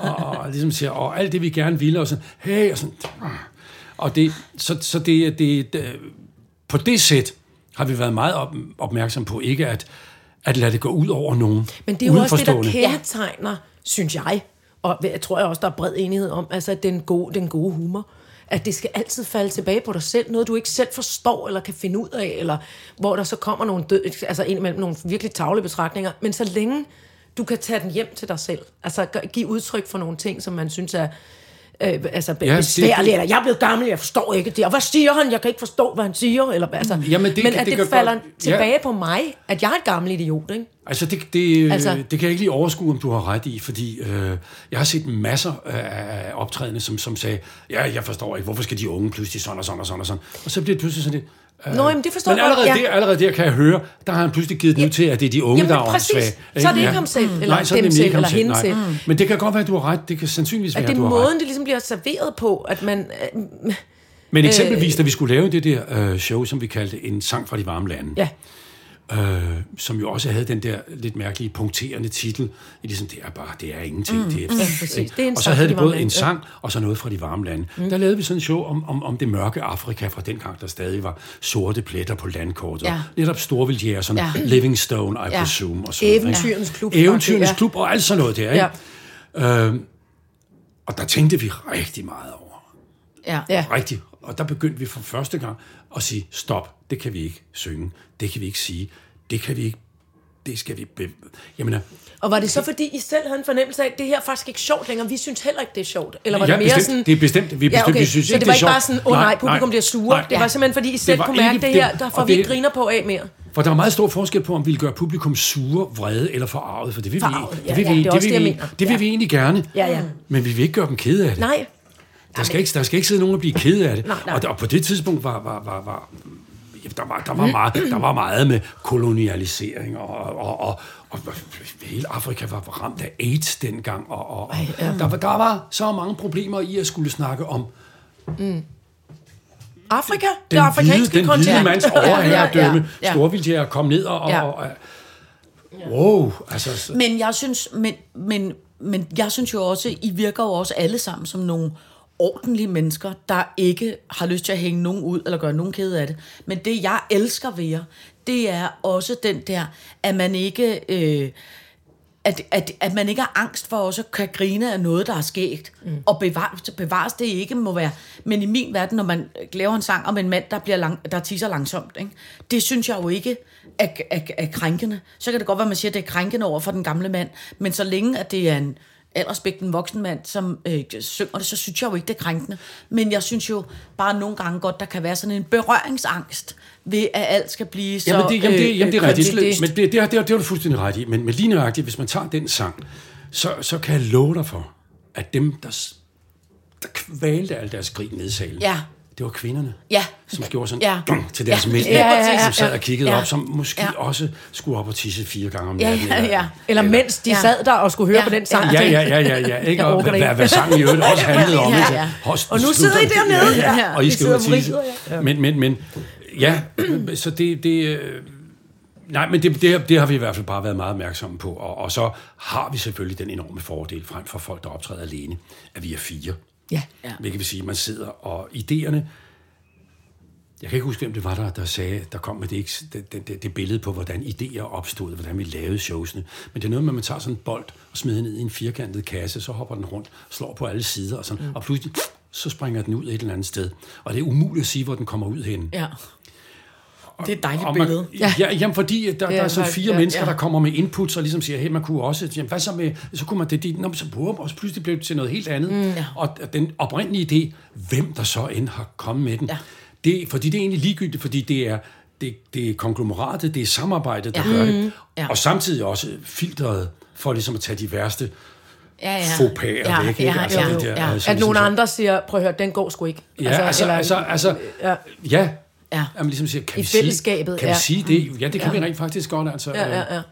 og, og, og, ligesom siger, og alt det, vi gerne ville, og sådan, hey, og sådan. Og det, så, så det, det, det, på det sæt har vi været meget op, opmærksom på, ikke at, at lade det gå ud over nogen Men det er jo også det, der kendetegner, synes jeg, og jeg tror jeg også, der er bred enighed om, altså den gode, den gode humor. At det skal altid falde tilbage på dig selv. Noget, du ikke selv forstår eller kan finde ud af, eller hvor der så kommer nogle, død, altså indimellem nogle virkelig tavle betragtninger. Men så længe du kan tage den hjem til dig selv, altså give udtryk for nogle ting, som man synes er øh, altså Ja, det- besværlige, eller jeg er blevet gammel, jeg forstår ikke det, og hvad siger han, jeg kan ikke forstå, hvad han siger, eller altså, Jamen, det men kan- at det det, falder godt- ja. tilbage på mig, at jeg er et gammel idiot, ikke? Altså, det, det, Altså- altså, det kan jeg ikke lige overskue, om du har ret i, fordi øh, jeg har set masser af, af optrædende, som, som sagde, ja, jeg forstår ikke, hvorfor skal de unge pludselig sådan og sådan og sådan og sådan. Og så bliver det pludselig sådan lidt... Øh, Nå, jamen, det forstår men jeg allerede, ja. der, allerede der kan jeg høre, der har han pludselig givet det ud til, at det er de unge, Jamen, der er åndssvage. Så er det ikke ham selv, eller Nej, så er det dem selv, eller hende nej. selv. Men det kan godt være, at du har ret. Det kan sandsynligvis være, At det at er du har ret. måden, det ligesom bliver serveret på, at man... Øh, Men eksempelvis, da vi skulle lave det der øh, show, som vi kaldte En sang fra de varme lande, ja, øh, som jo også havde den der lidt mærkelige punkterende titel, ligesom det er bare, det er ingenting. Mm, det er, præcis. Det er en og så havde de både en sang, og så noget fra de varme lande. Mm. Der lavede vi sådan en show om, om, om det mørke Afrika fra den gang, der stadig var sorte pletter på landkortet. Ja. Netop storvildjæger, sådan Ja. Livingstone, I Ja. presume, og sådan? Eventyrens klub. Eventyrens Ja. klub og alt sådan noget der, ikke? Ja. Øh, Og der tænkte vi rigtig meget over. Ja. Ja. Rigtig. Og der begyndte vi for første gang at sige, stop, det kan vi ikke synge, det kan vi ikke sige, det kan vi ikke, det skal vi... Be- Jamen, Og var det så, fordi I selv havde en fornemmelse af, at det her er faktisk ikke sjovt længere? Vi synes heller ikke, det er sjovt. Eller var ja, det mere bestemt, sådan... det er bestemt, vi, Ja, bestemt, okay. vi synes så ikke, det var er ikke bare sådan, åh oh, nej, publikum bliver sure. nej. det var simpelthen, fordi I selv var kunne mærke, ikke det det- her, der får vi det- ikke griner på af mere. For der er meget stor forskel på, om vi vil gøre publikum sure, vrede eller forarvet, for det vil vi, Forarvet, ja, det vil ja, vi, det er vil det, vi, det vil Ja. vi egentlig gerne. Ja, ja. Men vi vil ikke gøre dem kede af det. Nej, Der skal, ikke, der skal ikke sidde nogen og blive kede af det. Nej, nej. Og, og på det tidspunkt var, var, var, var der, var, der, var meget, der var meget med kolonialisering, og, og, og, og hele Afrika var ramt af AIDS dengang, og, og, og der, var, der var så mange problemer i at skulle snakke om Afrika, det den, hvide, afrikanske den hvide kontinent. mands overherredømme, [laughs] Ja, ja, ja. storvildtjæger kom ned og... Ja. og, og wow, altså... så- Men jeg synes, men, men, men jeg synes jo også, I virker jo også alle sammen som nogle ordentlige mennesker, der ikke har lyst til at hænge nogen ud eller gøre nogen ked af det. Men det, jeg elsker ved jer, det er også den der, at man ikke... Øh, at, at, at man ikke har angst for også at kan grine af noget, der er skægt. Mm. Og bevares, bevares det ikke må være. Men i min verden, når man laver en sang om en mand, der, bliver lang, der tisser langsomt, ikke? det synes jeg jo ikke er, er, er krænkende. Så kan det godt være, at man siger, at det er krænkende over for den gamle mand. Men så længe, at det er en alderspægten voksen mand, som øh, synger det, så synes jeg jo ikke, det er krænkende. Men jeg synes jo bare nogle gange godt, der kan være sådan en berøringsangst ved, at alt skal blive så Jamen det, jamen det, jamen det er rigtigt, kønsløst. men det, det, har, det, har, det har du fuldstændig ret i. Men, men lige nøjagtigt, hvis man tager den sang, så, så kan jeg love dig for, at dem, der, der kvalte al deres grin ned i salen, Ja. Det var kvinderne, Ja. som gjorde sådan Ja. dum, [clears throat] til deres Ja. mænd, Ja, ja, ja, som sad ja. og kiggede Ja. op, som måske Ja. også skulle op og tisse fire gange om Ja, natten. ja, eller- ja. Eller mens de Ja. sad der og skulle høre Ja. på den sang. Ja, ja, ja, ja, ja. Ikke? Og hvad, hvad sangen i øvrigt også handlede om. Ja, ja. Hold- Og nu sidder I dernede. Ja, ja. Ja. Og I skal ud og tisse. ja. Men, men, men, ja, så det, det øh, nej, men det, det, det har vi i hvert fald bare været meget opmærksomme på. Og, og så har vi selvfølgelig den enorme fordel frem for folk, der optræder alene, at vi er fire. Ja. Ja. Hvilket vil sige, at man sidder, og idéerne... Jeg kan ikke huske, hvem det var, der, der sagde, der kom med det, ikke- det, det, det, billede på, hvordan idéer opstod, hvordan vi lavede showsene. Men det er noget med, at man tager sådan en bold og smider ned i en firkantet kasse, så hopper den rundt, slår på alle sider, og, sådan, mm. og pludselig så springer den ud et eller andet sted. Og det er umuligt at sige, hvor den kommer ud hen. Ja. Det er et dejligt man, billede. ja. ja, jamen fordi der, der Ja, er sådan faktisk, fire ja, mennesker, ja. der kommer med inputs og ligesom siger, hey, man kunne også, jamen, hvad så med, så kunne man det, det Nå, så bum, og så pludselig blev det til noget helt andet. Mm, ja. Og den oprindelige idé, hvem der så end har kommet med den, Ja. det, fordi det er egentlig ligegyldigt, fordi det er, det, det er konglomeratet, det er samarbejdet, der Ja. gør det, Mm, ja. og samtidig også filtret for ligesom at tage de værste Ja, ja. Ja, væk. ikke? ja, Altså, ja, det der, ja. altså, At ligesom nogle så- andre siger, prøv at høre, den går sgu ikke. Ja, altså, altså, eller- altså, altså ja. ja, Ja. At man ligesom siger, kan I vi sige, fællesskabet, kan vi ja. sige det? Ja, det kan Ja. vi rent faktisk godt, altså. Ja, ja, ja.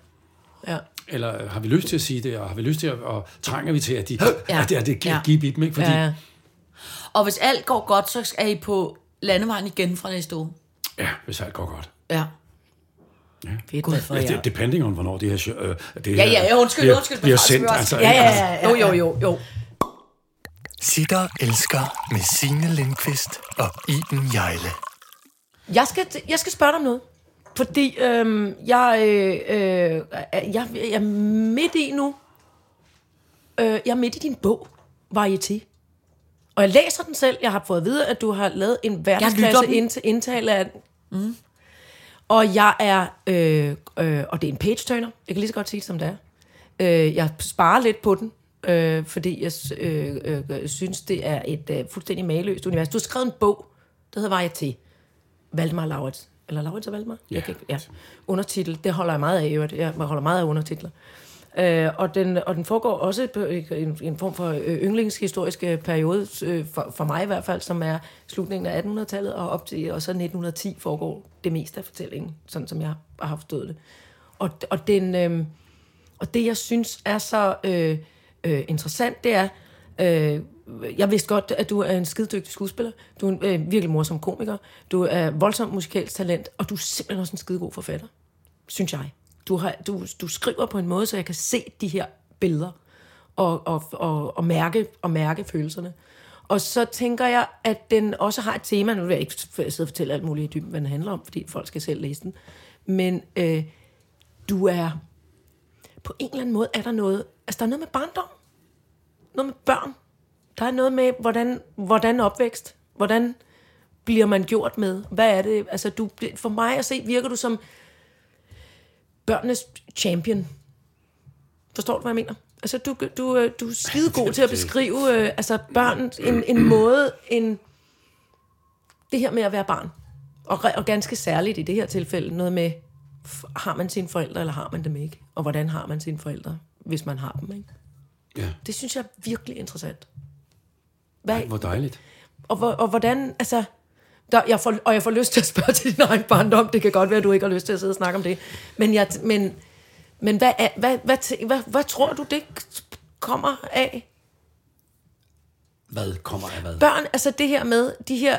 ja. Eller har vi lyst til at sige det, og har vi lyst til at, og trænger vi til, at, de, Ja. at det, at det Ja. ja. dem, ikke? Fordi, ja, ja, ja. Og hvis alt går godt, så er I på landevejen igen fra næste uge. ja, hvis alt går godt. Ja. Ja. Fedt, for Ja, det, depending on, hvornår det her, øh, det Ja, her ja, undskyld, bliver, undskyld. bliver sendt. Altså, ja, ja, Altså, ja, jo, jo, jo, jo. Sitter elsker med Signe Lindqvist og Iben Jejle. Jeg skal, jeg skal spørge dig om noget. Fordi øhm, jeg, øh, øh, jeg, jeg er midt i nu. Øh, jeg er midt i din bog, Varieté. Og jeg læser den selv. Jeg har fået at vide, at du har lavet en verdensklasse den. ind indtale af den. Mm. Og jeg er... Øh, øh, og det er en page-turner. Jeg kan lige så godt sige det, som det er. Øh, jeg sparer lidt på den, øh, fordi jeg øh, øh, synes, det er et øh, fuldstændig maløst univers. Du har skrevet en bog, der hedder Varieté. Valdemar Laurits. Eller Laurits og Valdemar? Ja. Jeg kan ikke, ja. Undertitel, det holder jeg meget af. i øvrigt. Jeg holder meget af undertitler. Øh, og, den, og den foregår også på en, en form for øh, yndlingshistoriske periode, øh, for, for mig i hvert fald, som er slutningen af 1800-tallet og op til, og så 1910 foregår det meste af fortællingen, sådan som jeg har haft forstået det. Og, og, den, øh, og det, jeg synes er så øh, øh, interessant, det er, øh, jeg vidste godt, at du er en skidedygtig skuespiller, du er en øh, virkelig morsom komiker, du er voldsomt musikalsk talent, og du er simpelthen også en skidegod forfatter, synes jeg. Du, har, du, du skriver på en måde, så jeg kan se de her billeder og, og, og, og, mærke, og mærke følelserne. Og så tænker jeg, at den også har et tema, nu vil jeg ikke sidde og fortælle alt muligt i dybden, hvad den handler om, fordi folk skal selv læse den, men øh, du er, på en eller anden måde er der noget, altså der er noget med barndom, noget med børn, der er noget med, hvordan, hvordan opvækst, hvordan bliver man gjort med? Hvad er det? Altså, du, for mig at se, virker du som børnenes champion. Forstår du, hvad jeg mener? Altså, du, du, øh, du er skide god til at beskrive øh, altså, børn en, en måde, en, det her med at være barn. Og, og ganske særligt i det her tilfælde, noget med, har man sine forældre, eller har man dem ikke? Og hvordan har man sine forældre, hvis man har dem, ikke? Ja, Det synes jeg er virkelig interessant. Hvad, hvor dejligt. og, hvor- og hvordan, altså... Der, jeg får, og jeg får lyst til at spørge til [laughs] din egen barndom. Det kan godt være, at du ikke har lyst til at sidde og snakke om det. Men, jeg, men, men hvad, hvad, hvad, tæ- hvad, hvad tror du, det kommer af? Hvad kommer af hvad? Børn, altså det her med de her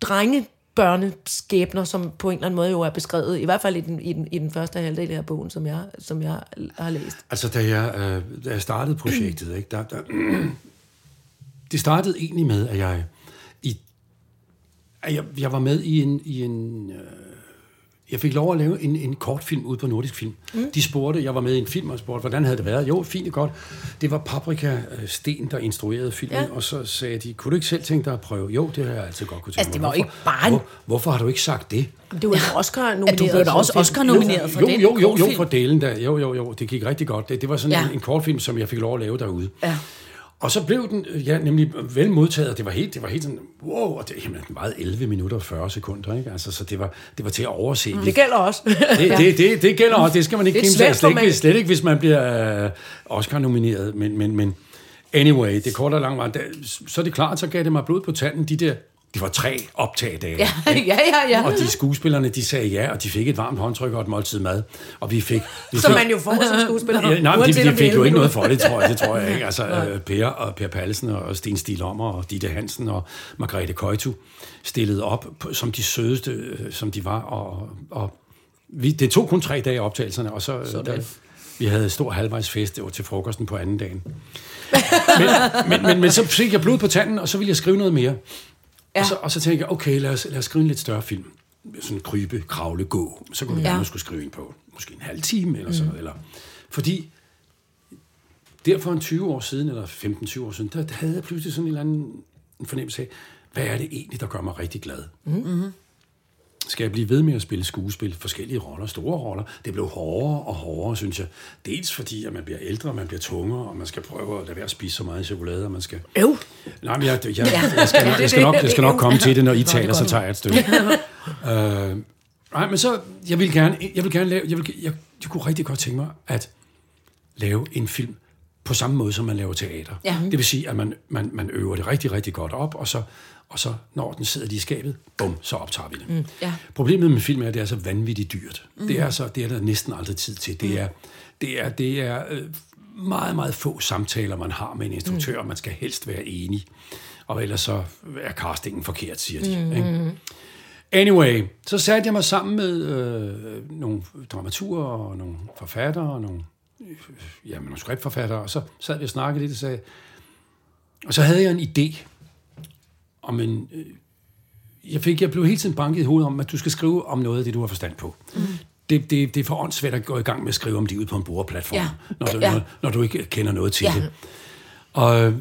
drenge børneskæbner, som på en eller anden måde jo er beskrevet, i hvert fald i den, i den, i den første halvdel af bogen, som jeg, som jeg har læst. Altså, da jeg, øh, da jeg startede projektet, ikke, der, der, det startede egentlig med, at jeg, i, at jeg, jeg var med i en... I en øh, jeg fik lov at lave en, en kortfilm ude på Nordisk Film. Mm. De spurgte, jeg var med i en film og spurgte, hvordan havde det været? Jo, fint og godt. Det var Paprika øh, Sten, der instruerede filmen, Ja. og så sagde de, kunne du ikke selv tænke dig at prøve? Jo, det har jeg altid godt kunne tænke Altså, det mig. var jo Hvorfor- ikke bare en- Hvor, hvorfor har du ikke sagt det? Det var ja. Oscar Ja, du blev da også. Oscar-nomineret for jo, den jo, jo, jo, for delen der. Jo, jo, jo, det gik rigtig godt. Det, det var sådan ja. en, en kortfilm, som jeg fik lov at lave derude. Ja. Og så blev den øh, ja, nemlig vel modtaget. Det var helt, det var helt sådan, wow, og det, jamen, den varede 11 minutter og 40 sekunder, ikke? Altså, så det var, det var til at overse. Det gælder også. Det, det, det, det gælder også. Det skal man ikke svært Slet, ikke, format. slet ikke, hvis man bliver øh, Oscar-nomineret. Men, men, men anyway, det korte og langt var, da- så er det klart, så gav det mig blod på tanden. De der, det var tre optagdage. Ja, ja, ja. ja. Og de skuespillerne, de sagde ja, og de fik et varmt håndtryk og et måltid mad. Og vi fik... Vi Som fik man jo får som skuespiller. Ja, nej, men de, de fik jo ikke noget for det, tror jeg. Det tror jeg [laughs] ikke. Altså, Per og Per Pallesen og Sten Stilommer og Ditte Hansen og Margrethe Køjtu stillede op som de sødeste, øh, som de var. Og, og vi, det tog kun tre dage optagelserne, og så... øh, Der, vi havde stor halvvejsfest, det var til frokosten på anden dagen. [laughs] men, men, men, men så fik jeg blod på tanden, og så ville jeg skrive noget mere. Ja. Og, så, og så tænkte jeg, okay, lad os, lad os skrive en lidt større film. Sådan krybe, kravle, gå. Så kunne vi Ja. gerne skulle skrive en på måske en halv time eller sådan noget. Eller, fordi der for en 20 år siden, eller 15-20 år siden, der havde jeg pludselig sådan en eller anden en fornemmelse af, hvad er det egentlig, der gør mig rigtig glad? Mm-hmm. Skal jeg blive ved med at spille skuespil, forskellige roller, store roller? Det blev hårdere og hårdere, synes jeg. Dels fordi, at man bliver ældre, man bliver tungere, og man skal prøve at lade være at spise så meget chokolade, og man skal... Øv. Nej, men jeg, jeg, jeg, jeg, skal, nok, jeg, skal, nok, jeg skal nok komme til det, når I taler, så tager jeg et stykke. [laughs] øh, nej, men så, jeg vil gerne, jeg vil gerne lave, jeg, vil, jeg, jeg kunne rigtig godt tænke mig at lave en film på samme måde, som man laver teater. Ja. Det vil sige, at man, man, man øver det rigtig, rigtig godt op, og så, og så når den sidder lige i skabet, bum, så optager vi det. Mm, ja. Problemet med film er, at det er så vanvittigt dyrt. Mm. Det, er så, det er der næsten aldrig tid til. Det er, det er, det er øh, meget, meget få samtaler, man har med en instruktør, og man skal helst være enig. Og ellers så er castingen forkert, siger de. Mm. Ikke? Anyway, så satte jeg mig sammen med øh, nogle dramaturer og nogle forfattere og nogle, ja, nogle skriftforfattere, og så sad vi og snakkede lidt og sagde, og så havde jeg en idé om en... Øh, jeg, fik, jeg blev hele tiden banket i hovedet om, at du skal skrive om noget af det, du har forstand på. Mm. Det, det, det er for åndssvært at gå i gang med at skrive om livet på en brugerplatform, Ja. når, du, Ja. når, når du ikke kender noget til Ja. det. Og øh,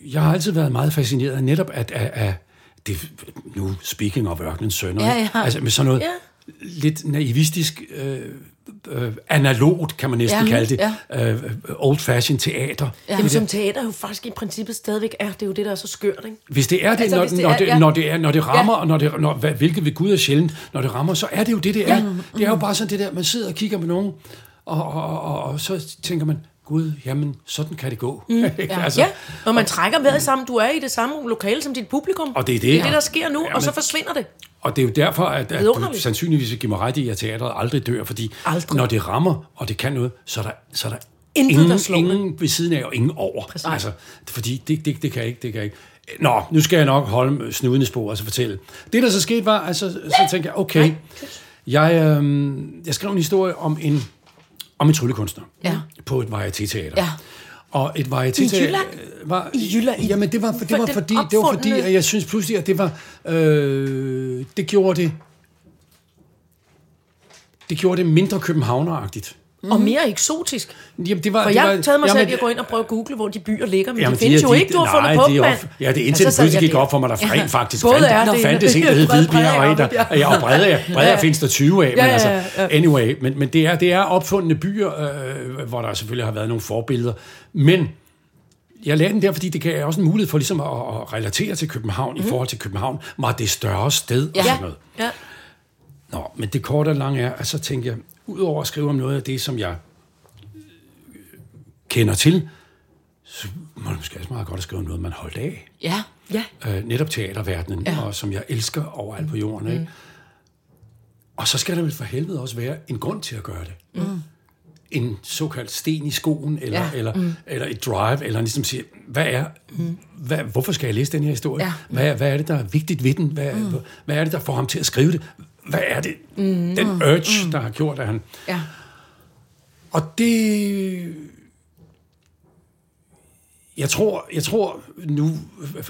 jeg har altid været meget fascineret af netop at, af, af det, nu speaking of ørkenens sønner, Ja, ja. altså med sådan noget Ja. Lidt naivistisk, øh, øh, analogt, kan man næsten Ja, kalde det, øh, old-fashioned teater. Ja. Jamen, som teater jo faktisk i princippet stadigvæk er. Det er jo det, der er så skørt, ikke? Hvis det er det, Altså, når, det når, er- det, ja. når, det er, når det rammer, og når det, når, hvad, hvilket ved Gud er sjældent, når det rammer, så er det jo det, det er. Det er jo bare sådan det der, man sidder og kigger på nogen, og, og, og, og, og så tænker man, Gud, jamen, sådan kan det gå. Mm, [laughs] ja. altså, Ja, når man trækker vejret sammen, du er i det samme lokale som dit publikum. Og det er det, det, er ja. det der sker nu, Ja, og så forsvinder det. Og det er jo derfor, at, at du sandsynligvis vil give mig ret i, at teatret aldrig dør, fordi Aldrig. når det rammer, og det kan noget, så er der, så er der Intet, ingen, der slår ingen ved siden af, og ingen over. Præcis. Altså, fordi det, det, det kan jeg ikke, det kan jeg ikke. Nå, nu skal jeg nok holde snuden i sporet og så fortælle. Det, der så skete, var, altså, så tænkte jeg, okay, jeg, øhm, jeg skrev en historie om en, om en tryllekunstner Ja. på et varieté-teater. Ja. Og et varieté I Jylland? var I Jylland? Jamen det var, det var fordi det var fordi at jeg synes pludselig at det var øh, det gjorde det det gjorde det mindre københavneragtigt og mere eksotisk. Jamen, det var, For det jeg har taget mig selv jamen, i at gå ind og prøve at google, hvor de byer ligger, men Jamen, de findes er- jo ikke, du har fundet på det er mand. Ja, det er Og indtil så det pludselig gik op for mig, der rent faktisk Både fandt, er det. fandtes [laughs] en, der hed Hvidbjerg, og en, der, ja, og Bredere, Bredere Ja. findes der 20 af, men Ja, ja, altså, ja, ja. anyway, men, men det, er, det er opfundne byer, øh, hvor der selvfølgelig har været nogle forbilleder, men jeg lagde den der, fordi det gav også en mulighed for ligesom at, at relatere til København mm. i forhold til København, var det større sted og sådan noget. Ja. Nå, men det korte og lange er, at så tænker jeg, udover at skrive om noget af det, som jeg øh, kender til, så må det måske også meget godt at skrive om noget, man holdt af. Ja. Ja. Øh, netop teaterverdenen, ja. og som jeg elsker overalt på jorden. Ikke? Og så skal der vel for helvede også være en grund til at gøre det. Mm. En såkaldt sten i skoen, eller, ja. eller, mm. eller et drive, eller ligesom sige, hvad er, mm. hvad, hvorfor skal jeg læse den her historie? Ja. Hvad, er- hvad er det, der er vigtigt ved den? Hvad, mm. hvad er det, der får ham til at skrive det? Hvad er det, mm. den urge, mm. der har gjort, at han... Ja. Og det... Jeg tror, jeg tror nu,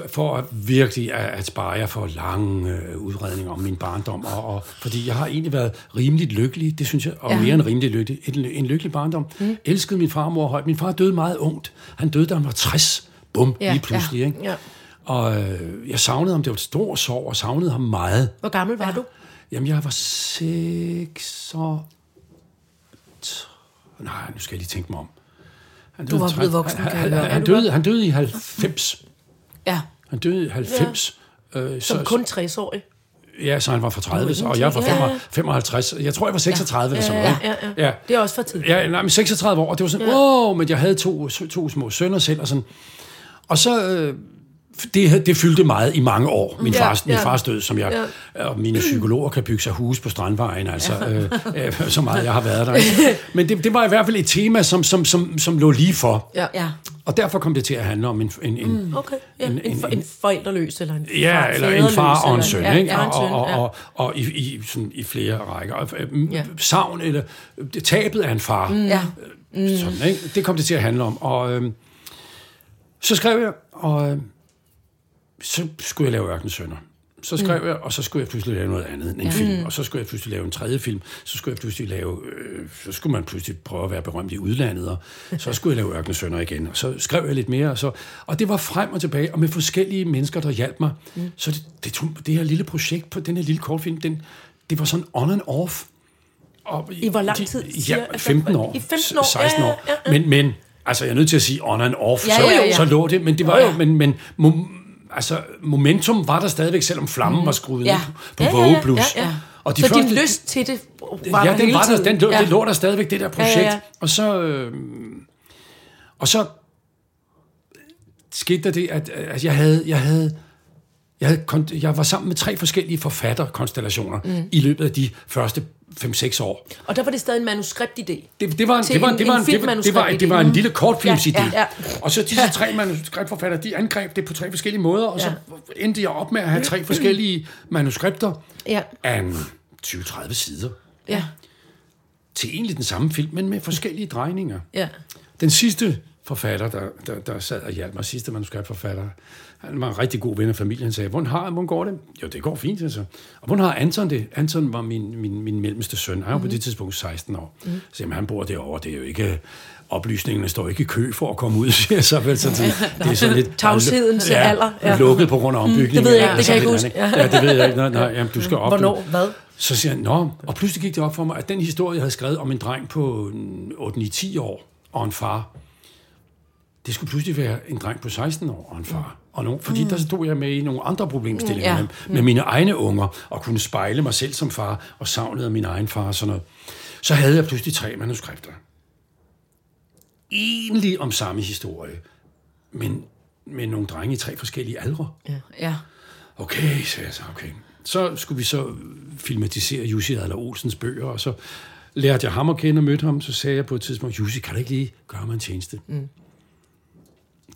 for at virkelig at, at spare jer for lange øh, udredninger om min barndom, og, og, fordi jeg har egentlig været rimelig lykkelig, det synes jeg, og Ja. mere end rimelig lykkelig, en, en lykkelig barndom. Mm. Elskede min farmor højt. Min far døde meget ungt. Han døde, da han var 60. Bum, Ja, lige pludselig. Ikke? Ja. Og øh, jeg savnede ham, det var et stort sorg, og savnede ham meget. Hvor gammel var du? Jamen, jeg var seks og... Nej, nu skal jeg lige tænke mig om. Han Du var tre- blevet voksen, han, han, høre. han, døde, han døde i 90. Ja. Han døde i 90. Ja. Øh, Som så, kun 60-årig. ja, så han var fra 30, Det var og jeg var. Ja, ja. 55. Jeg tror, jeg var 36 eller sådan Ja, noget. ja, ja. Ja. Det er også for tid. Ja, nej, men 36 år, og det var sådan, ja. wow, men jeg havde to, to små sønner selv, og sådan. Og så, øh, det, det fyldte meget i mange år, min, Ja, fars, min ja. fars død, som jeg, og mine psykologer kan bygge sig hus på Strandvejen, altså, øh, øh, så meget jeg har været der. Men det, det var i hvert fald et tema, som, som, som, som lå lige for. Ja. Ja. Og derfor kom det til at handle om en, en, en, mm. Okay, ja. En- En, en- en, en forældreløs, eller en Ja, far, eller en far og en søn, ja, ikke? Ja, Og, en søn, og, ja. og, og i, i, sådan, i flere rækker. Og, øh, Ja. Savn eller tabet af en far. Mm. Ja. Sådan, ikke? Det kom det til at handle om. Og øh, så skrev jeg, og øh, så skulle jeg lave Ørkensønner. Så skrev mm. jeg, og så skulle jeg pludselig lave noget andet end en film. Og så skulle jeg pludselig lave en tredje film. Så skulle jeg pludselig lave... Øh, så skulle man pludselig prøve at være berømt i udlandet. Og så skulle jeg lave Ørkensønner igen. Og så skrev jeg lidt mere. Og, så, og det var frem og tilbage, og med forskellige mennesker, der hjalp mig. Mm. Så det, det, tog, det her lille projekt på den her lille kortfilm, den, det var sådan on and off. Og I hvor lang tid, Ja, siger- altså, 15 år. i 15 år, 16 ja, år. ja, ja. Men, men, altså jeg er nødt til at sige on and off, Ja, så, ja, ja. så lå det, men det var jo, men, men mo, altså, momentum var der stadigvæk, selvom flammen var skruet Ja. ned på, Ja, ja, ja, ja, Vogue Plus. ja, ja. Og de så første, din lyst til det var ja, der den var der, den lå, ja. det lå der stadigvæk, det der projekt. Ja, ja. Og så, øh, og så skete der det, at, at jeg havde, jeg havde, jeg, havde, jeg var sammen med tre forskellige forfatterkonstellationer mm. i løbet af de første 5-6 år. Og der var det stadig en manuskriptidé. Det, det, var en, det, var, en- det, var, en en, det, var, det, var, det var en lille kortfilmsidé. Ja, ja, Og så disse tre manuskriptforfattere, de angreb det på tre forskellige måder, og så endte jeg op med at have tre forskellige manuskripter Ja. af en 20-30 sider Ja. til egentlig den samme film, men med forskellige drejninger. Ja. Den sidste forfatter, der, der, der sad og hjalp mig, sidste manuskriptforfatter, han var en rigtig god ven af familien. Han sagde, hvordan, har, hvordan går det? Jo, det går fint, altså. Og hvordan har Anton det? Anton var min, min, min mellemste søn. Han var på det tidspunkt 16 år. Mm. Så jamen, han bor derovre. Det er jo ikke... Oplysningerne står ikke i kø for at komme ud, [laughs] siger så vel. Så det, det er sådan lidt... [laughs] Tavshedens alder, ja. Lukket på grund af ombygningen. det ved jeg ikke, det kan jeg ikke huske. Ja. ja, det ved jeg ikke. Nej, nej [laughs] jamen, du skal op. Hvornår? Hvad? Så siger han, nå, og pludselig gik det op for mig, at den historie, jeg havde skrevet om en dreng på 8-9-10 år og en far, det skulle pludselig være en dreng på 16 år og en far. Og nogen, fordi der stod jeg med i nogle andre problemstillinger Ja. med, med mine egne unger, og kunne spejle mig selv som far, og savnede af min egen far og sådan noget. Så havde jeg pludselig tre manuskripter. Egentlig om samme historie, men med nogle drenge i tre forskellige aldre. Ja. Okay, sagde jeg så, okay. Så skulle vi så filmatisere Jussi Adler Olsens bøger, og så lærte jeg ham at kende og mødte ham, så sagde jeg på et tidspunkt, Jussi, kan du ikke lige gøre mig en tjeneste? Mm.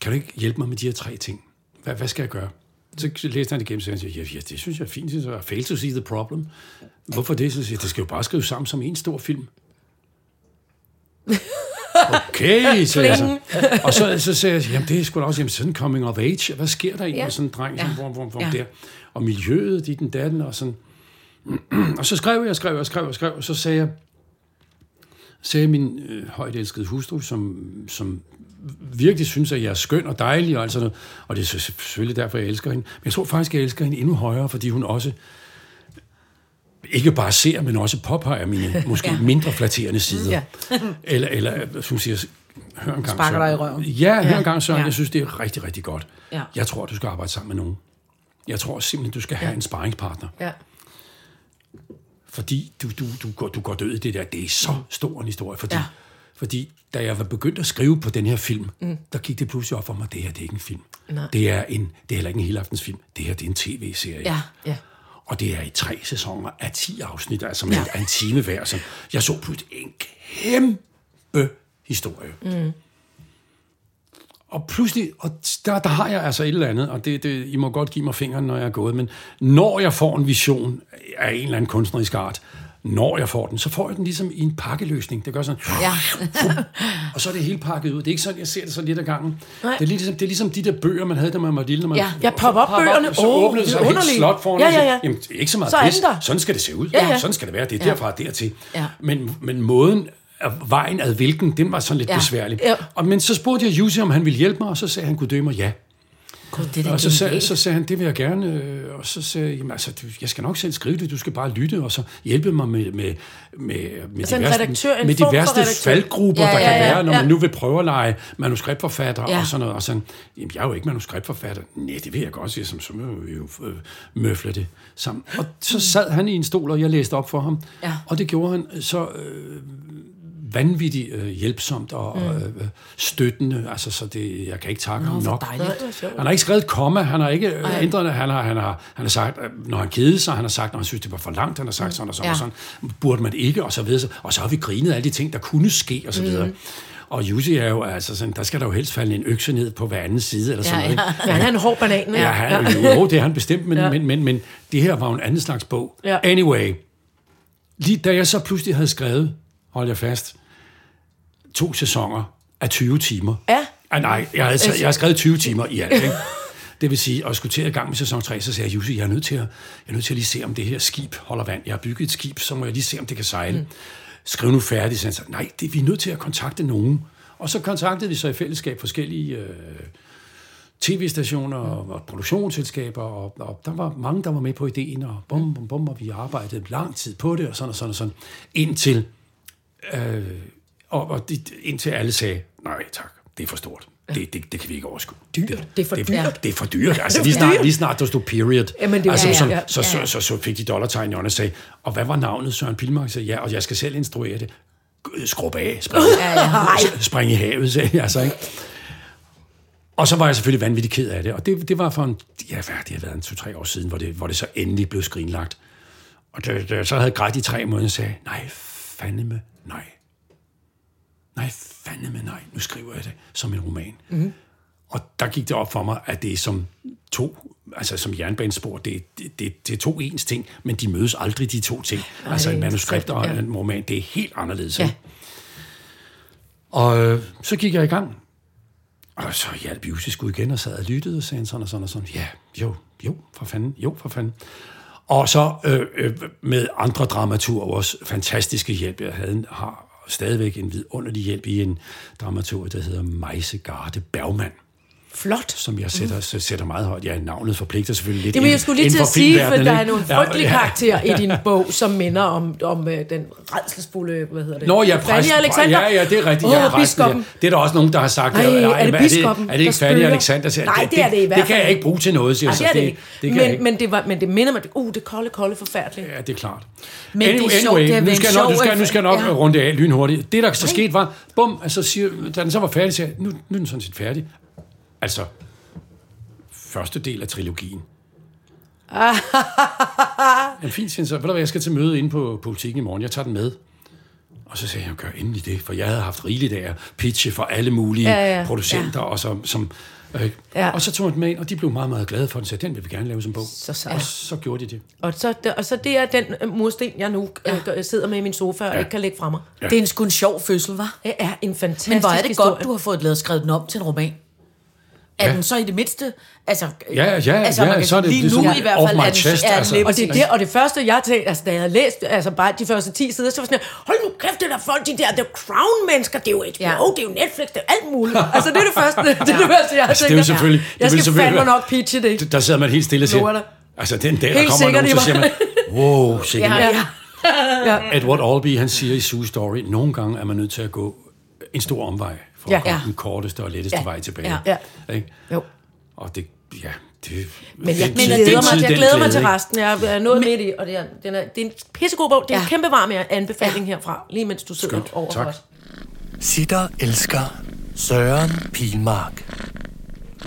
Kan du ikke hjælpe mig med de her tre ting? Hvad, hvad skal jeg gøre? Så læste han det igennem, og han, ja, ja, det synes jeg er fint. Så jeg fail to see the problem. Hvorfor det? Så siger jeg, det skal jo bare skrives sammen som en stor film. Okay, [laughs] så jeg så. Og så, så sagde jeg, jamen det er sgu da også jamen, sådan coming of age. Hvad sker der egentlig Ja. med sådan en dreng, ja. Ja. hvor Ja. ja. der? Og miljøet, dit den datten, og sådan. [clears throat] og så skrev jeg, skrev jeg, skrev jeg, skrev, og så sagde jeg, sagde min øh, højt elskede hustru, som, som virkelig synes, at jeg er skøn og dejlig og alt sådan noget. Og det er selvfølgelig derfor, jeg elsker hende. Men jeg tror faktisk, jeg elsker hende endnu højere, fordi hun også ikke bare ser, men også påpeger mine [laughs] måske ja. mindre flatterende sider. Ja. [laughs] eller, eller, som siger, hør en gang, Sparker dig i Søren. røven. Ja, hør Ja. en gang, Søren. Ja. Jeg synes, det er rigtig, rigtig godt. Ja. Jeg tror, du skal arbejde sammen med nogen. Jeg tror simpelthen, du skal have en sparringspartner. Ja. Fordi du, du, du, går, du går død i det der. Det er så stor en historie. Fordi, Ja. Fordi da jeg var begyndt at skrive på den her film, mm. der gik det pludselig op for mig, det her det er ikke en film. Nej. Det er, en, det er heller ikke en helaftensfilm. Det her det er en tv-serie. Ja. Ja. Og det er i tre sæsoner af 10 afsnit, altså med ja. en time hver. Så jeg så pludselig en kæmpe historie. Mm. Og pludselig, og der, der har jeg altså et eller andet, og det, det, I må godt give mig fingeren, når jeg er gået, men når jeg får en vision af en eller anden kunstnerisk art, når jeg får den, så får jeg den ligesom i en pakkeløsning. Det gør sådan, Ja. og så er det hele pakket ud. Det er ikke sådan, jeg ser det så lidt ad gangen. Nej. Det er, ligesom, det er ligesom de der bøger, man havde, da man var lille. Når man Ja. Ja, pop op bøgerne. så Åh, åbnede det det sig et slot foran Ja, ja, ja. Jamen, det er ikke så meget Så pis. Sådan skal det se ud. Ja, ja. Sådan skal det være. Det er Ja. derfra og dertil. Ja. Men, men måden, vejen ad hvilken, den var sådan lidt Ja. besværlig. Ja. Og, men så spurgte jeg Jussi, om han ville hjælpe mig, og så sagde han, kunne dø mig ja. Gud, det er Og så sagde, så sagde han, det vil jeg gerne. øh, Og så sagde jeg, jamen, altså, du, jeg skal nok selv skrive det, du skal bare lytte, og så hjælpe mig med, med, med, med Altså en de værste, redaktør, en med de værste faldgrupper, Ja, der ja, kan ja, være, når ja. man nu vil prøve at lege manuskriptforfatter Ja. og sådan noget. Og sådan, jamen, jeg er jo ikke manuskriptforfatter. Nej, det vil jeg godt sige, som så må vi jo øh, møfle det sammen. Og så sad han i en stol, og jeg læste op for ham. Ja. Og det gjorde han så øh, vanvittigt øh, hjælpsomt og øh, øh, støttende. Altså, så det, jeg kan ikke takke ham Nå, nok. Han har ikke skrevet et komma, han har ikke øh, ændret det. Han har, han, har, han har sagt, øh, når han kedede sig, han har sagt, når han synes, det var for langt, han har sagt sådan og sådan Ja. og sådan. Burde man ikke, og så videre. Og så har vi grinet af alle de ting, der kunne ske, og så videre. Og Jussi er jo, altså sådan, der skal der jo helst falde en økse ned på hver anden side, eller sådan Ja, noget. ja. ikke? Ja, han er en hård banan. ikke? Ja, han, jo, jo, det er han bestemt, men, ja. men, men, men det her var jo en anden slags bog. Ja. Anyway, lige da jeg så pludselig havde skrevet, hold jeg fast, to sæsoner af 20 timer. Ja. Ah, nej, jeg, havde, jeg har skrevet 20 timer i alt, ikke? Det vil sige, at jeg skulle til i gang med sæson 3, så sagde jeg, Jussi, jeg er nødt til at, jeg er nødt til at lige se, om det her skib holder vand. Jeg har bygget et skib, så må jeg lige se, om det kan sejle. Mm. Skriv nu færdigt. Så han sagde, nej, det, vi er nødt til at kontakte nogen. Og så kontaktede vi så i fællesskab forskellige øh, tv-stationer og, og produktionsselskaber, og, og der var mange, der var med på ideen, og bum, bum, bum, og vi arbejdede lang tid på det, og sådan og sådan og sådan, indtil, øh, og, og de, indtil alle sagde, nej tak, det er for stort. Det, det, det kan vi ikke overskue. Dyrt. Det er for det, dyrt. Det er for dyrt. Altså, lige snart, lige snart der stod period, Jamen, det er- altså, ja, så, ja, så, så, så, så, fik de dollartegn i og sagde, og hvad var navnet? Søren Pilmark sagde, ja, og jeg skal selv instruere det. Skrub af, spring, [laughs] spring i havet, sagde jeg altså, ikke? Og så var jeg selvfølgelig vanvittigt ked af det, og det, det var for en, ja, hvad, det har været en to-tre år siden, hvor det, hvor det så endelig blev skrinlagt. Og da, da jeg så havde grædt i tre måneder, sagde nej, fandeme, nej. Nej, fandeme nej, nu skriver jeg det som en roman. Mm-hmm. Og der gik det op for mig, at det er som to, altså som jernbanespor, det, det, det, det er to ens ting, men de mødes aldrig, de to ting. Ej, altså en manuskript og interessant, en roman, det er helt anderledes. Ja. Ja. Og øh, så gik jeg i gang. Og så hjalp Jussi igen og sad og lyttede og sagde sådan og sådan og sådan. Ja, jo, jo, for fanden, jo, for fanden. Og så øh, øh, med andre dramaturgers fantastiske hjælp. Jeg havde, har stadigvæk en vidunderlig hjælp i en dramaturg, der hedder Meise Garde Bergmann. Flot. som jeg sætter, mm. sætter meget højt. Ja, navnet forpligter selvfølgelig lidt Det vil jeg skulle lige til at sige, for der er ikke? nogle frygtelige ja. karakterer i [laughs] din bog, som minder om, om øh, den redselsfulde, hvad hedder det? Nå, ja, Fanny præsten. Alexander. Ja, ja, det er rigtigt. Åh, ja, biskoppen. Ja. Det er der også nogen, der har sagt. Ej, ja, er det biskoppen, Er det ikke der Fanny spøger? Alexander? siger, Nej, det er det i hvert Det kan fald jeg ikke bruge til noget, siger Nej, det så. er det ikke. det jeg men, ikke. men, det var, men det minder mig, uh, det er kolde, kolde, forfærdeligt. Ja, det er klart. Men det er sjovt, det har nu skal, jeg nok, nu skal, nu skal nok ja. runde af lynhurtigt. Det, der så skete, var, bum, altså siger, da den så var færdig, jeg, nu, nu er den sådan set færdig. Altså, første del af trilogien. [laughs] Jamen fint, siger han så, ved du hvad, jeg skal til møde inde på politikken i morgen, jeg tager den med. Og så sagde jeg, gør endelig det, for jeg havde haft rigeligt af at pitche for alle mulige Ja, ja, ja. ja. producenter, ja. og som, som øh, Ja. ja. og så tog jeg den med ind, og de blev meget, meget glade for den, så den vil vi gerne lave som bog. Så sejt. Og så gjorde de det. Og så, og så det er den øh, mursten, jeg nu øh, sidder med i min sofa og Ja. ikke kan lægge fra mig. Ja. Det er en sgu en sjov fødsel, var. Det er en fantastisk Men hvor er det historie. godt, du har fået lavet skrevet den om til en roman. Er Ja. den så i det mindste... Altså, Ja, ja, altså, ja, man kan så er det- lige nu sådan i hvert fald er den, chest, er altså. Og det, er det, og det første, jeg tænkte, altså, da jeg havde læst altså, bare de første 10 sider, så var jeg sådan, hold nu kæft, det der folk, de der The Crown-mennesker, det er jo HBO, Ja. ja. det er jo Netflix, det er alt muligt. Altså, det er det første, [laughs] det er det første, jeg Altså, det er tænker. jo selvfølgelig- det Jeg vil skal selvfølgelig fandme nok pitche det. Der sidder man helt stille og siger, altså den dag, der kommer nogen, så siger man, wow, sikkert. Ja, ja. Edward Albee, han siger i Sue Story, nogle gange er man nødt til at gå en stor omvej for Ja. at komme Ja. den korteste og letteste Ja. vej tilbage. Ja. Ikke? Jo. Og det, ja, det... Men jeg den men jeg den glæder tid, mig, jeg glæder mig til resten. Jeg er nået midt i, og det er, den er, det er en pissegod bog. Det er en Ja. kæmpe varm anbefaling herfra, lige mens du sidder Skønt. over Tak. os. Sitter elsker Søren Pilmark.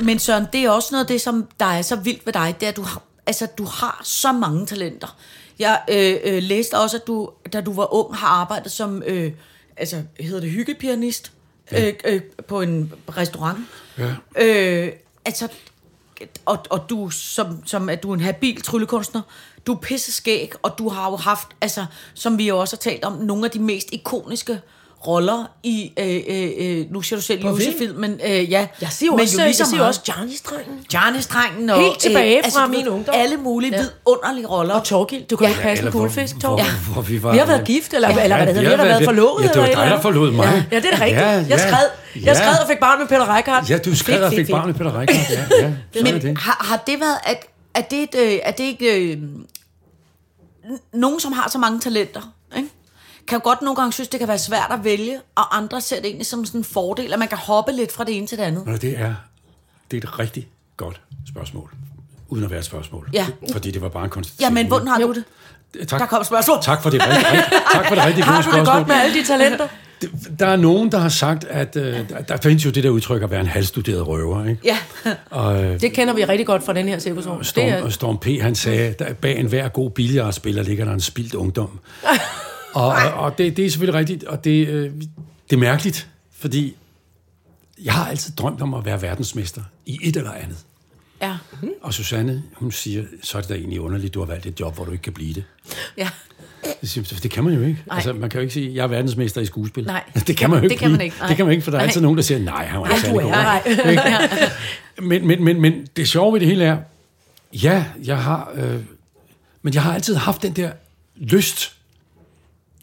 Men Søren, det er også noget af det, som der er så vildt ved dig, det er, at du har, altså, du har så mange talenter. Jeg øh, øh, læste også, at du, da du var ung, har arbejdet som, øh, altså, hedder det hyggepianist, øh, øh, på en restaurant. Ja. Øh, altså, og, og du, som, som at du er en habil tryllekunstner, du er pisse skæg, og du har jo haft, altså, som vi jo også har talt om, nogle af de mest ikoniske roller i, øh, øh, øh, nu siger du selv film? Jussi-filmen, øh, ja. Jeg siger jo men også, jeg siger også Johnny-strengen. Jarnis-drengen og... Helt tilbage fra du mine ved, ungdom. Alle mulige Ja. ja. vidunderlige roller. Og Torgild, du kan Ja. ikke passe en guldfisk, hvor- Torgild. hvor vi var- vi har været gift, eller, ja, eller hvad det hedder, vi har været forlovet. Ja, det var dig, der forlod mig. Ja, det er rigtigt. Ja, Jeg ja. skred, jeg Ja. skred og fik barn med Peter Reichardt. Ja, du skrev og fik barn med Peter Reichardt. Ja, ja. [laughs] Er Men har, det været, at, at det, et, øh, er det ikke... Øh, nogen, som har så mange talenter? Kan jo godt nogle gange synes, det kan være svært at vælge, og andre ser det egentlig som sådan en fordel, at man kan hoppe lidt fra det ene til det andet. Og det er, det er et rigtig godt spørgsmål. Uden at være et spørgsmål. Ja. Fordi det var bare en konstatering. Ja, men hvordan har du det? Tak. Der kom spørgsmål. Tak for det rigtig, rigtig, tak for det rigtig Har gode du det spørgsmål. godt med alle de talenter? [laughs] Der er nogen, der har sagt, at øh, der- der findes jo det der udtryk at være en halvstuderet røver. Ikke? Ja. Og øh, [laughs] Det kender vi rigtig godt fra den her cirkusår. Det er, Storm, Storm P. han sagde, at bag enhver god billiardspiller ligger der en spildt ungdom. [laughs] og og, og det, det er selvfølgelig rigtigt, og det, øh, det er mærkeligt, fordi jeg har altid drømt om at være verdensmester i et eller andet. Ja. Og Susanne, hun siger, så er det da egentlig underligt, du har valgt et job, hvor du ikke kan blive det. ja. Det, siger, det kan man jo ikke. Altså, man kan jo ikke sige, jeg er verdensmester i skuespil. Nej. [laughs] Det kan man jo ikke Det kan man ikke, nej. Det kan man ikke, for der er altid Nej. nogen, der siger, nej, han var [laughs] ikke særlig god. Nej. Men, men, men, men det sjove ved det hele er, ja, jeg har, øh, men jeg har altid haft den der lyst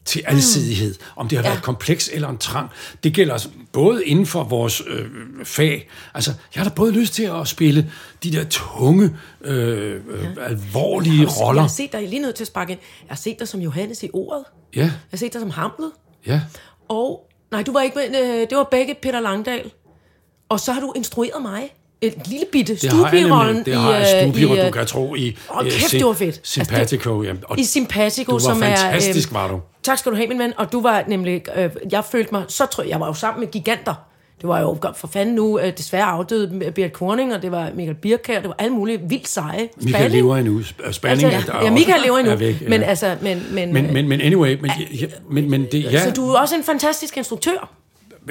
til alsidighed. Mm. Om det har været Ja. ja. kompleks eller en trang. Det gælder både inden for vores øh, fag. Altså, jeg har da både lyst til at spille de der tunge, øh, øh, alvorlige Jeg roller. har set dig, jeg er lige nødt til at sparke ind. Jeg har set dig som Johannes i ordet. Ja, Jeg har set dig som Hamlet. ja. Og, nej, du var ikke med, øh, det var begge Peter Langdal. Og så har du instrueret mig. Et lille bitte Det har jeg stuepirollen nemlig. Det har jeg. øh, Stuepirollen, øh, du kan tro, i Åh, øh, kæft, det var fedt. Altså, Simpatico. ja. Og i Simpatico, du var som er... fantastisk, var du. Tak skal du have, min ven. Og du var nemlig... Øh, jeg følte mig så tryg. Jeg var jo sammen med giganter. Det var jo godt for fanden nu øh, desværre afdøde Berit Korning, og det var Michael Birkær, det var alle mulige vildt seje. Michael lever endnu. Sp- Spanning Altså, ja, ja, Michael lever endnu. er væk, ja. Men altså, men... Men, Men, men, men anyway, men, ja, men, men det, ja, Så du er også en fantastisk instruktør.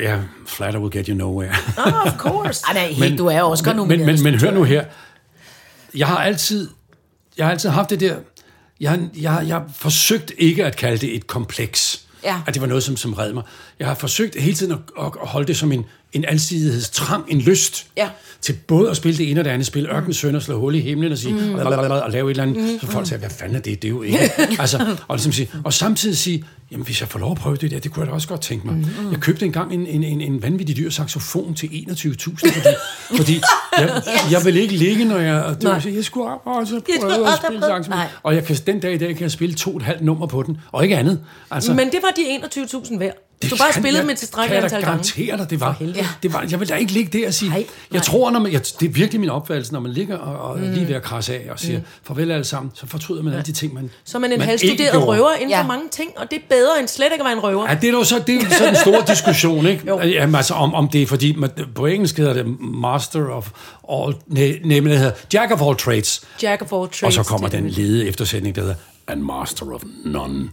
ja, flatter will get you nowhere. Oh, of course. [laughs] Ej, nej, helt, du er også men, men, men, men hør nu her. Jeg har altid, jeg har altid haft det der, jeg, har- jeg, jeg forsøgt ikke at kalde det et kompleks. Ja. At det var noget, som, som red mig. Jeg har forsøgt hele tiden at, at holde det som en, en alsidighedstrang, en lyst. Ja. Til både at spille det ene og det andet. Spille Ørken Søn og slå hul i himlen og sige, mm. og lave et eller andet. Mm. Så folk siger, hvad fanden er det? Det er jo ikke. [laughs] altså, og, ligesom sige, og samtidig sige, jamen hvis jeg får lov at prøve det der, det kunne jeg da også godt tænke mig. Mm. Jeg købte engang en, en, en, en vanvittig dyr saxofon til 21.000, fordi, [laughs] fordi jeg, jeg vil ikke ligge, når jeg... Det sige, jeg skulle også Jeg prøve at spille saxofon. Og jeg kan, den dag i dag kan jeg spille to og et halvt nummer på den, og ikke andet. Altså, Men det var de 21.000 værd. Hvis du bare kan spillede jeg- med tilstrækkeligt kan jeg antal da gange. garantere dig, det var, det var, jeg vil da ikke ligge der og sige, Nej, jeg nej. tror, når man, jeg, det er virkelig min opfattelse, når man ligger og, og mm. lige ved at krasse af og siger, mm. farvel alle sammen, så fortryder man alle de ting, man Så er man en halvstuderet røver inden Ja. for mange ting, og det er bedre end slet ikke at være en røver. Ja, det er jo så, det er jo så den store diskussion, ikke? [laughs] Jamen, altså, om, om det er fordi, man, på engelsk hedder det master of all, nej, nemlig det hedder jack of all trades, Jack of all trades. og så kommer den. lede eftersætning, der hedder and master of none.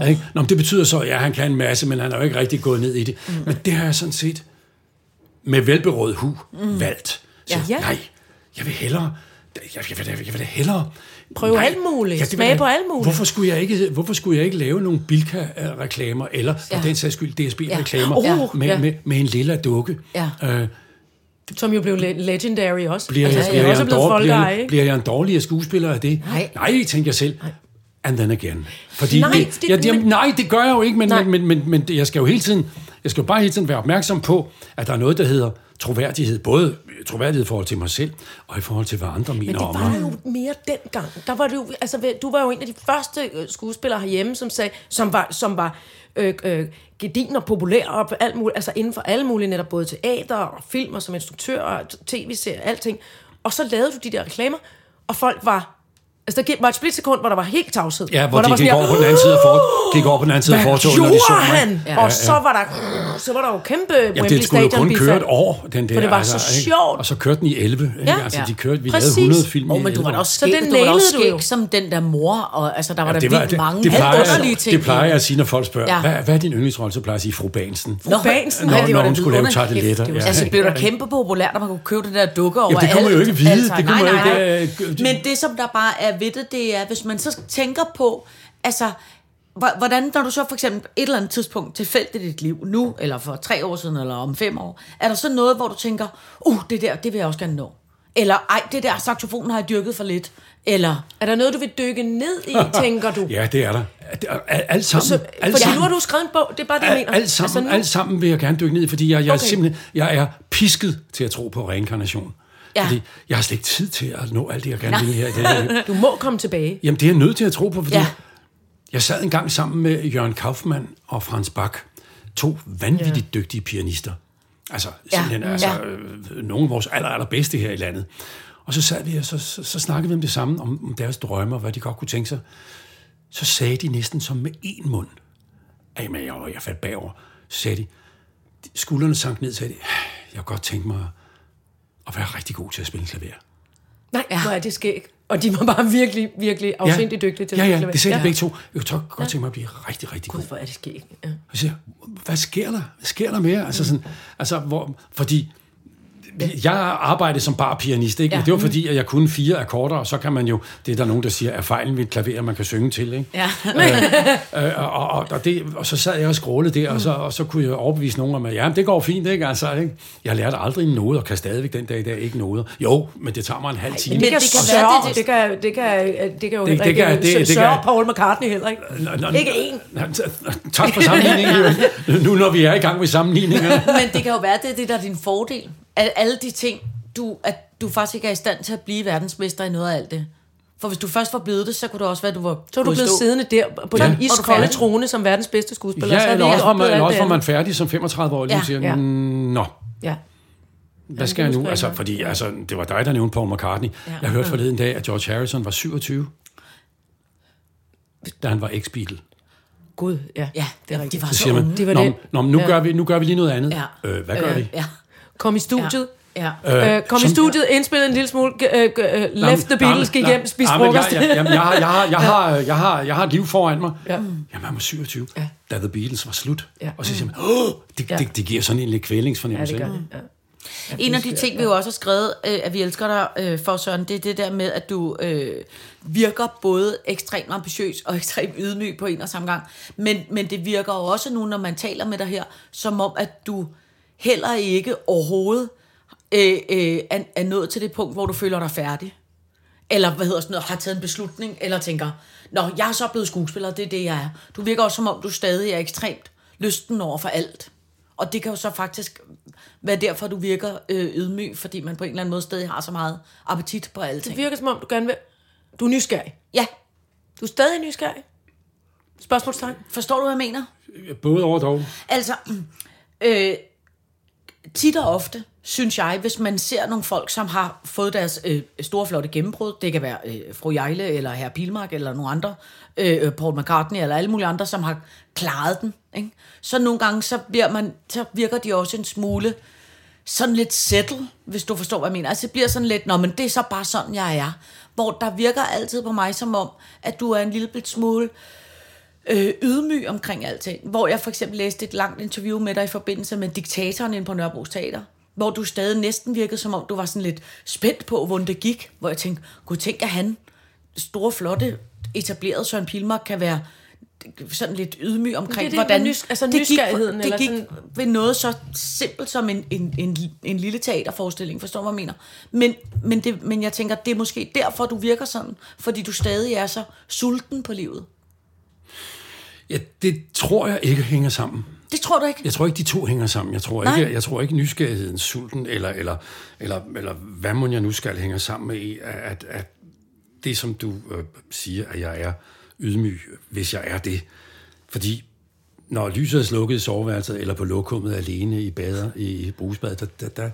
Ja. Ikke? Nå, men det betyder så, ja, han kan en masse, men han er jo ikke rigtig gået ned i det. Mm. Men det har jeg sådan set med velberådet hu mm. valgt. Så, Ja. Nej, jeg vil hellere... Jeg, jeg, vil, da- jeg vil da hellere... Prøve Nej. alt muligt. vil Smage på alt muligt. Hvorfor skulle jeg ikke, hvorfor skulle jeg ikke lave nogle Bilka-reklamer, eller for Ja. den sags skyld DSB-reklamer, Ja. ja. Uh, med, ja. med, med en lille dukke? Ja. Øh, Som jo blev le- legendary også. Bliver, altså, jeg, det bliver, er jeg også en blevet dårlig, bliver, bliver jeg en dårligere skuespiller af det? Nej. Nej, tænker jeg selv. And then again. Fordi Nej, det, det- ja, det, men- nej, det gør jeg jo ikke, men, Nej. men, men, men, men jeg skal jo hele tiden, jeg skal jo bare hele tiden være opmærksom på, at der er noget, der hedder troværdighed. Både troværdighed i forhold til mig selv, og i forhold til, hvad andre mener Men det om var mig. jo mere dengang. Der var det jo, altså, du var jo en af de første øh, skuespillere herhjemme, som, sagde, som var, som var øh, øh, gedin og populær og på alt muligt, altså inden for alle mulige netop både teater og film og som instruktør og tv-serier og alting. Og så lavede du de der reklamer, og folk var... Altså, der var et splitsekund, hvor der var helt tavshed. Ja, hvor, der var de gik sådan over på den anden side af for, gik over på den anden side af fortoget, når de så han? Ja, Ja, ja. og så var der, så var der jo kæmpe Jamen, Wembley det skulle jo kun køre et år, den der. For det var så ikke? sjovt. Og så kørte den i 11. Ikke? Ja. Altså, Ja. de kørte, vi Præcis. lavede 100 film i men du 11 var også Så skæg, den du var også nailede du jo. skæg som den der mor, og altså, der var Ja, der var, vildt det, mange det, helt plejer, underlige ting. det plejer jeg at sige, når folk spørger, Ja. ja. hvad, hvad er din yndlingsrolle? Så plejer jeg at sige fru Bansen. Nå, Bansen. Når, ja, det når var hun skulle lave tarteletter. Det var- Altså, blev da kæmpe populært, at man kunne købe det der dukke over det kunne man jo ikke vide. Altså, Men det, som der bare er ved det, det er, hvis man så tænker på, altså, hvor- hvordan, når du så for eksempel et eller andet tidspunkt tilfældigt i dit liv, nu, eller for tre år siden, eller om fem år, er der så noget, hvor du tænker, uh, det der, det vil jeg også gerne nå. Eller, ej, det der saxofonen har jeg dyrket for lidt. Eller, Er der noget, du vil dykke ned i, [laughs] tænker du? Ja, det er der. Er- Alt, sammen. Så, alt fordi sammen. nu har du skrevet en bog, det er bare det, jeg mener. alt, sammen, altså, nu, alt sammen vil jeg gerne dykke ned i, fordi jeg, jeg, okay. Er simpelthen, jeg er pisket til at tro på reinkarnation. Ja. Fordi jeg har slet ikke tid til at nå alt det, jeg gerne vil her i her liv. [laughs] Du må komme tilbage. Jamen, det er jeg nødt til at tro på, fordi Ja. ja. jeg sad en gang sammen med Jørgen Kaufmann og Frans Bach. To vanvittigt ja. dygtige pianister. Altså, Ja. simpelthen, altså, Ja. øh, nogle af vores aller, allerbedste her i landet. Og så sad vi, og så, så, så snakkede vi om det samme, om, om deres drømme, og hvad de godt kunne tænke sig. Så sagde de næsten som med én mund. Ej, men jeg, jeg faldt bagover. Så sagde de, skuldrene sank ned, sagde de, jeg kunne godt tænke mig at være rigtig god til at spille klaver. Nej, ja. hvor er det skæg. Og de var bare virkelig, virkelig afsindigt dygtige til ja, at ja, spille det sagde klaver. de begge to. Jeg kunne godt tænke mig at blive rigtig, rigtig god. Gud, hvor er det skæg. Ja. Og siger, hvad sker der? Hvad sker der mere? Altså sådan, altså, hvor, fordi jeg arbejdede som bare pianist, ikke? Ja. Det var fordi, at jeg kunne fire akkorder, og så kan man jo, det er der nogen, der siger, er fejlen ved et klaver, man kan synge til, ikke? ja. Øh, og, og, og, det, og så sad jeg og skrålede der, og så, og så kunne jeg overbevise nogen om, at ja, det går fint, ikke? Altså, ikke? Jeg lærte aldrig node, og kan stadigvæk den dag i dag ikke noget. Jo, men det tager mig en halv time. Men det kan, det kan sørge, det- det, kan, det, kan, det kan jo Det- det ikke kan- det- det sørge kan- Paul McCartney heller ikke. Nå, nå, Ikke én. Tak for sammenligningen, [laughs] nu når vi er i gang med sammenligningerne. Men det kan jo være, det er det, der er din fordel. At alle de ting, du, at du faktisk ikke er i stand til at blive verdensmester i noget af alt det. For hvis du først var blevet det, så kunne det også være, at du var Så er du blevet stå. siddende der på Ja. den Og iskolde trone som verdens bedste skuespiller. Ja, er eller det også, var man, eller også var man færdig som 35 år, lige Ja. siger, Ja. ja. nå, Ja. hvad skal jeg nu? Altså, fordi altså, det var dig, der nævnte Paul McCartney. Ja. Jeg hørte forleden dag, at George Harrison var 27, da han var ex-Beatle. Gud, ja. Ja, det er de rigtigt. var Så så siger man, unge. Det var nå, det. nå, men nu, Ja. gør vi, nu gør vi lige noget andet. Ja. Øh, hvad gør vi? Ja, Kom i studiet. ja. Øh, kom i som- studiet, indspillede en lille smule, øh, øh, left the Beatles, gik hjem, spiste jeg, frokost. jeg, jamen, jeg, har, jeg, har, jeg, har, jeg, har, jeg har et liv foran mig. Ja. Jamen, han var 27, Ja. da The Beatles var slut. Ja. Og så siger man, Åh, det, Ja. det, det giver sådan en lidt Ja, kvælingsfornemmelse. det gør det. Ja. En af de ting, vi jo også har skrevet, øh, at vi elsker dig øh, for, Søren, det er det der med, at du øh, virker både ekstremt ambitiøs og [laughs] ekstremt ydmyg på en og samme gang. Men, men det virker jo også nu, når man taler med dig her, som om, at du heller ikke overhovedet øh, øh, er, er nået til det punkt, hvor du føler dig færdig. Eller hvad hedder sådan noget, har taget en beslutning, eller tænker, Nå, jeg er så blevet skuespiller, det er det, jeg er. Du virker også, som om du stadig er ekstremt lysten over for alt. Og det kan jo så faktisk være derfor, du virker øh, ydmyg, fordi man på en eller anden måde stadig har så meget appetit på alle Det virker som om, du gerne vil... Du er nysgerrig. Ja, Du er stadig nysgerrig. Spørgsmålstegn. forstår du, hvad jeg mener? Både over og dog. Altså, [clears throat] øh, tit og ofte, synes jeg, hvis man ser nogle folk, som har fået deres øh, store, flotte gennembrud, det kan være øh, fru Jejle, eller herr Pilmark, eller nogle andre, øh, øh, Paul McCartney, eller alle mulige andre, som har klaret den, ikke? så nogle gange, så, bliver man, så virker de også en smule sådan lidt settle, hvis du forstår, hvad jeg mener. Altså, det bliver sådan lidt, nå, men det er så bare sådan, jeg er. Hvor der virker altid på mig som om, at du er en lille smule øh, ydmyg omkring alting. Hvor jeg for eksempel læste et langt interview med dig i forbindelse med diktatoren inde på Nørrebro Teater, hvor du stadig næsten virkede som om, du var sådan lidt spændt på, hvordan det gik. Hvor jeg tænkte, gud tænk, at han, store, flotte, etableret Søren Pilmark, kan være sådan lidt ydmyg omkring, Det det hvordan nys- altså det gik, det eller gik sådan- ved noget så simpelt som en, en, en, en lille teaterforestilling, forstår du, hvad jeg mener? Men, men, det, men jeg tænker, det er måske derfor, du virker sådan, fordi du stadig er så sulten på livet. Ja, det tror jeg ikke hænger sammen. Det tror du ikke? Jeg tror ikke, de to hænger sammen. Jeg tror Nej. ikke, jeg tror ikke nysgerrigheden, sulten, eller, eller, eller, eller hvad må jeg nu skal hænger sammen med, i, at, at det, som du øh, siger, at jeg er ydmyg, hvis jeg er det. Fordi når lyset er slukket i soveværelset, eller på lokummet alene i bader, i, brugsbadet, der, der, der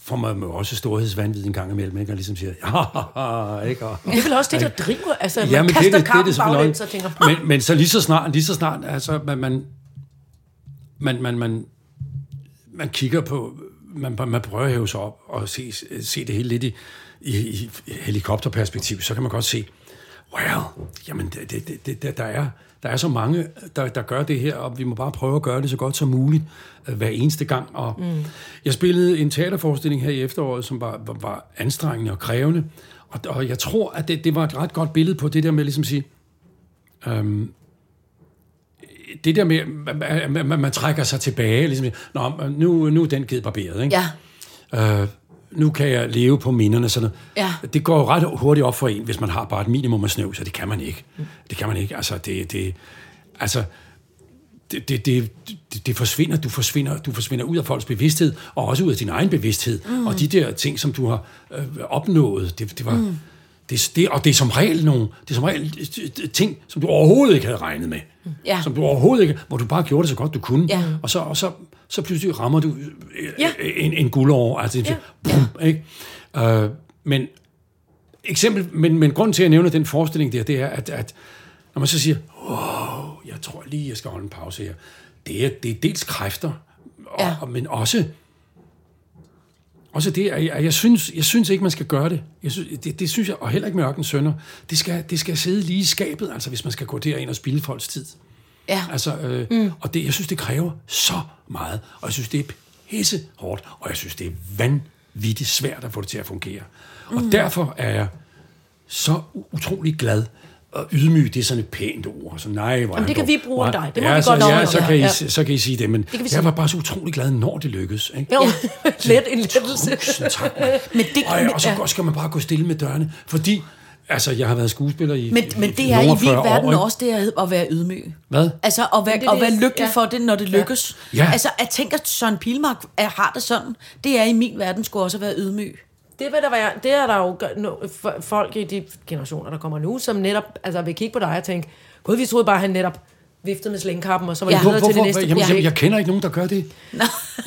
får man jo også storhedsvandvid en gang imellem, ikke? Og ligesom siger, ja, ikke? Og, Det er vel også det, der driver. Altså, man Ja, men kaster det, kampen baglæns og tænker, men, men så lige så snart, lige så snart altså, man, man, man, man, man, man kigger på, man, man prøver at hæve sig op og se, se det hele lidt i, i, i helikopterperspektiv, så kan man godt se, well, jamen, det, det, det, det, der, er, der er så mange, der, der gør det her, og vi må bare prøve at gøre det så godt som muligt øh, hver eneste gang. Og mm. Jeg spillede en teaterforestilling her i efteråret, som var, var, var anstrengende og krævende, og, og jeg tror, at det, det var et ret godt billede på det der med ligesom at sige, øhm, det der med, at man, man, man trækker sig tilbage, ligesom, Nå, nu, nu er den givet barberet, ikke? Ja. Øh, nu kan jeg leve på minderne. Sådan noget. Ja. Det går jo ret hurtigt op for en, hvis man har bare et minimum af snøv, så det kan man ikke. Det kan man ikke. Altså, det, det, altså, det, det, det, det, det forsvinder, du forsvinder, du forsvinder ud af folks bevidsthed, og også ud af din egen bevidsthed. Mm. Og de der ting, som du har øh, opnået, det, det var... Mm. Det, det, og det er som regel nogle, det er som regel øh, ting, som du overhovedet ikke havde regnet med. Ja. Som du overhovedet ikke, hvor du bare gjorde det så godt du kunne. Ja. Og, så, og så, så pludselig rammer du øh, Ja. en, en guldår. Altså, Ja. ja. Bum, ikke? Øh, men eksempel, men, men grunden til, at jeg nævner den forestilling der, det er, at, at når man så siger, wow, jeg tror lige, jeg skal holde en pause her. Det er, det er dels kræfter, og, Ja. ja. men også, også det, at jeg, jeg, synes, jeg synes ikke, man skal gøre det. Jeg synes, det. Det synes jeg, og heller ikke med Ørken Sønder. Det skal, det skal sidde lige i skabet, altså hvis man skal gå derind og spille folks tid. Ja. Altså, øh, mm. Og det, jeg synes, det kræver så meget, og jeg synes, det er pisse hårdt, og jeg synes, det er vanvittigt svært at få det til at fungere. Mm. Og derfor er jeg så utrolig glad og ydmyg, det er sådan et pænt ord. Så nej, hvor han det kan dog- vi bruge dig. Det må ja, vi så, godt ja, så, kan I, ja. så kan I sige det, men vi jeg sige. var bare så utrolig glad, når det lykkedes. Ikke? Jo, [laughs] let en lettelse. Tusind tak, mand. [laughs] Men det- og, og så ja. skal man bare gå stille med dørene, fordi altså, jeg har været skuespiller i Men, men det er i nogen min 40 år, verden ikke? også det at, at være ydmyg. Hvad? Altså at være, det at være det, lykkelig ja. for det, når det lykkes. Ja. Altså at tænke, at Søren Pilmark er, har det sådan, det er i min verden skulle også at være ydmyg. Det, vil der være, det er der jo no, folk i de generationer, der kommer nu, som netop altså, vil kigge på dig og tænke, gud, vi troede bare, at han netop viftede med slingkappen, og så var Ja. det videre til det næste Jamen, jamen, jeg kender ikke nogen, der gør det.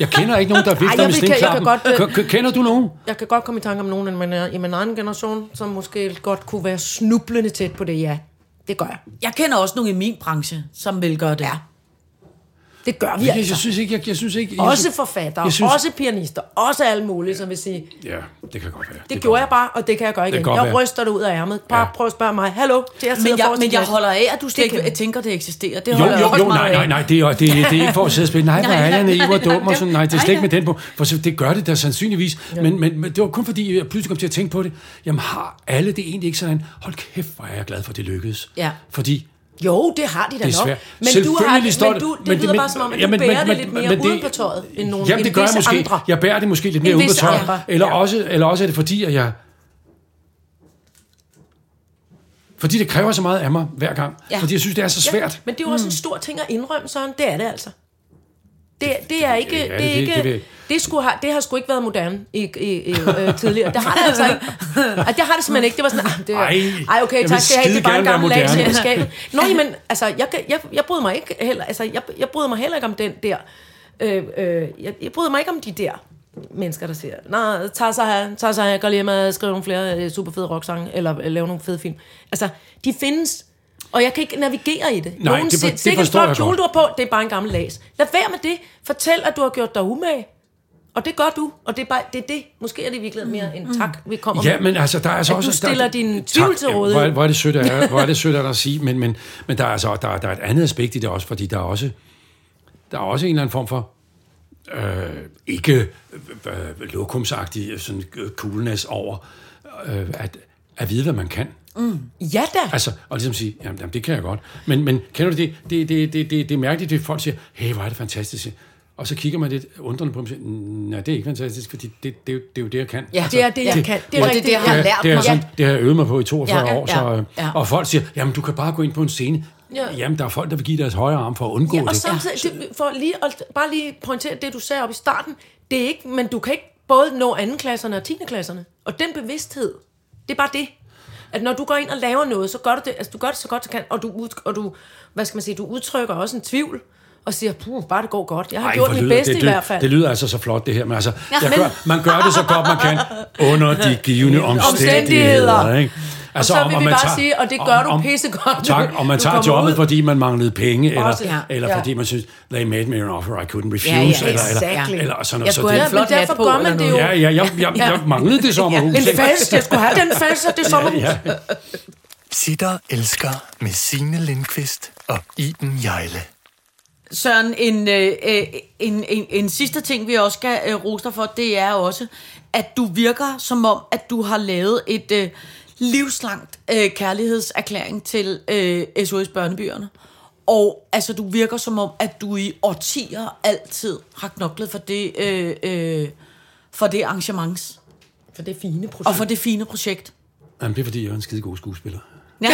Jeg kender ikke nogen, der [laughs] Ej, vifter jeg med vil- jeg kan godt, øh, Kender du nogen? Jeg kan godt komme i tanke om nogen i min, i min anden generation, som måske godt kunne være snublende tæt på det, ja. Det gør jeg. Jeg kender også nogle i min branche, som vil gøre det. Ja. Det gør vi Jeg, altså. jeg synes ikke, jeg, jeg synes ikke... Jeg Også forfattere, jeg synes- også pianister, også alle mulige, som vil sige, Ja, det kan godt være. det, det gjorde jeg bare, og det kan jeg gøre igen. kan godt Jeg være. ryster det ud af ærmet. Bare Ja. prøv at spørge mig, hallo, til at sidde Men, jeg, men jeg holder af, at du slet ikke tænker, det eksisterer. Det Jo, jo, jo, nej, nej, nej, det er, det, er, det er ikke for at sidde og spille. Nej, hvor Nej, er jeg nej. naiv og dum og sådan. Nej, det er slet Nej, ikke med den på. For så- det gør det da sandsynligvis. Men, men, men det var kun fordi, jeg pludselig kom til at tænke på det. Jamen har alle det egentlig ikke sådan? Hold kæft, hvor er jeg glad for, at det lykkedes. Ja. Fordi Jo, det har de da Det er nok. Men du har, men det- du, det men lyder men- bare som om, at ja, du bærer men- det lidt mere men uden på tøjet, end nogle Jamen, det gør jeg måske. andre. Jeg bærer det måske lidt mere End ud på tøjet. andre. Eller, Ja. også, eller også er det fordi, at jeg... Fordi det kræver så meget af mig hver gang. Ja. Fordi jeg synes, det er så svært. Men det er jo også en stor ting at indrømme, Søren. Det er det altså. Det, det er ikke... Ja, det, er det- det- ikke det det, det, skulle have, det har sgu ikke været moderne i, i, i, øh, tidligere. Det har det altså ikke. Ej, det har det simpelthen ikke. Det var sådan, ah, det Ej, ej, okay, jeg tak jeg have. Det er bare en gammel gerne lag være i skabet. Nå, jamen, altså, jeg, jeg, jeg bryder mig ikke heller, altså, jeg, jeg bryder mig heller ikke om den der, øh, øh, jeg, jeg bryder mig ikke om de der mennesker, der siger, nej, tag sig her, tag sig her, gå lige hjem og skrive nogle flere øh, super fede rocksange, eller øh, lave nogle fede film. Altså, de findes, og jeg kan ikke navigere i det. Nej, Nogen det for- det "Sikke en forstår jeg kjole, godt." du har på, det er bare en gammel las. Lad være med det. Fortæl, at du har gjort dig umage. Og det gør du, og det er, bare, det er det. Måske er det i virkeligheden mere en tak, vi kommer Ja, med. men altså, der er altså At også... du stiller der, din tvivl til Ja, rådighed. Hvor, er- hvor er det sødt af [laughs] hvor er det sødt af dig at sige, men, men, men der er altså der, er- der er et andet aspekt i det også, fordi der er også, der er også en eller anden form for øh, ikke øh, øh, lokumsagtig sådan øh, coolness over øh, at, at vide, hvad man kan. Ja da. Altså, og ligesom sige, jamen, jamen det kan jeg godt. Men, men kender du det? Det, det, det, det, det er mærkeligt, at folk siger, hey, hvor er det fantastisk. Og så kigger man lidt undrende på dem og siger, nej, det er ikke fantastisk, fordi det, det, det, er det er jo det, jeg kan. Ja, det er det, jeg kan. Det er og det er det, jeg har Ja. lært det, er mig. sådan, det har jeg øvet mig på i 42 Ja, år. Så, ja, øh, ja. Og folk siger, jamen du kan bare gå ind på en scene. Ja. Jamen, der er folk, der vil give deres højre arm for at undgå Ja, og det. samtidig, det, for lige, at, bare lige pointere det, du sagde op i starten, det er ikke, men du kan ikke både nå andenklasserne og 10. klasserne. Og den bevidsthed, det er bare det. At når du går ind og laver noget, så gør du det, altså du gør det så godt du kan, og du, ud, og du hvad skal man sige, du udtrykker også en tvivl, og siger, puh, bare det går godt. Jeg har Ej, gjort hvor mit lyder- bedste det, i det, hvert fald. Det lyder altså så flot, det her. Men altså, jeg men- gør, man gør det så godt, man kan, under de givende [laughs] omstændigheder. Omstændigheder. Ikke? Altså, så vil vi man bare sige, og det gør du pissegodt. Tak, og man tager jobbet, ud. fordi man manglede penge, eller, Også, ja. eller Ja. fordi man synes, they made me an offer I couldn't refuse, Ja, ja, eller, eller, exactly. eller sådan noget. Jeg Så skulle det- have en flot hat på, gør man eller det jo. noget. Ja, ja, jeg, jeg, jeg manglede det sommerhus. En fest, jeg skulle have den fest, og det sommerhus. Ja, ja. Sitter elsker med Signe Lindqvist og Iben Jejle. Søren, en, øh, øh, en, en, en sidste ting, vi også skal øh, rose dig for, det er også, at du virker som om, at du har lavet et øh, livslangt øh, kærlighedserklæring til øh, SOS Børnebyerne. Og altså, du virker som om, at du i årtier altid har knoklet for det, øh, øh, for det arrangement For det fine projekt. og for det fine projekt. Jamen, det er, fordi jeg er en skide god skuespiller. [laughs]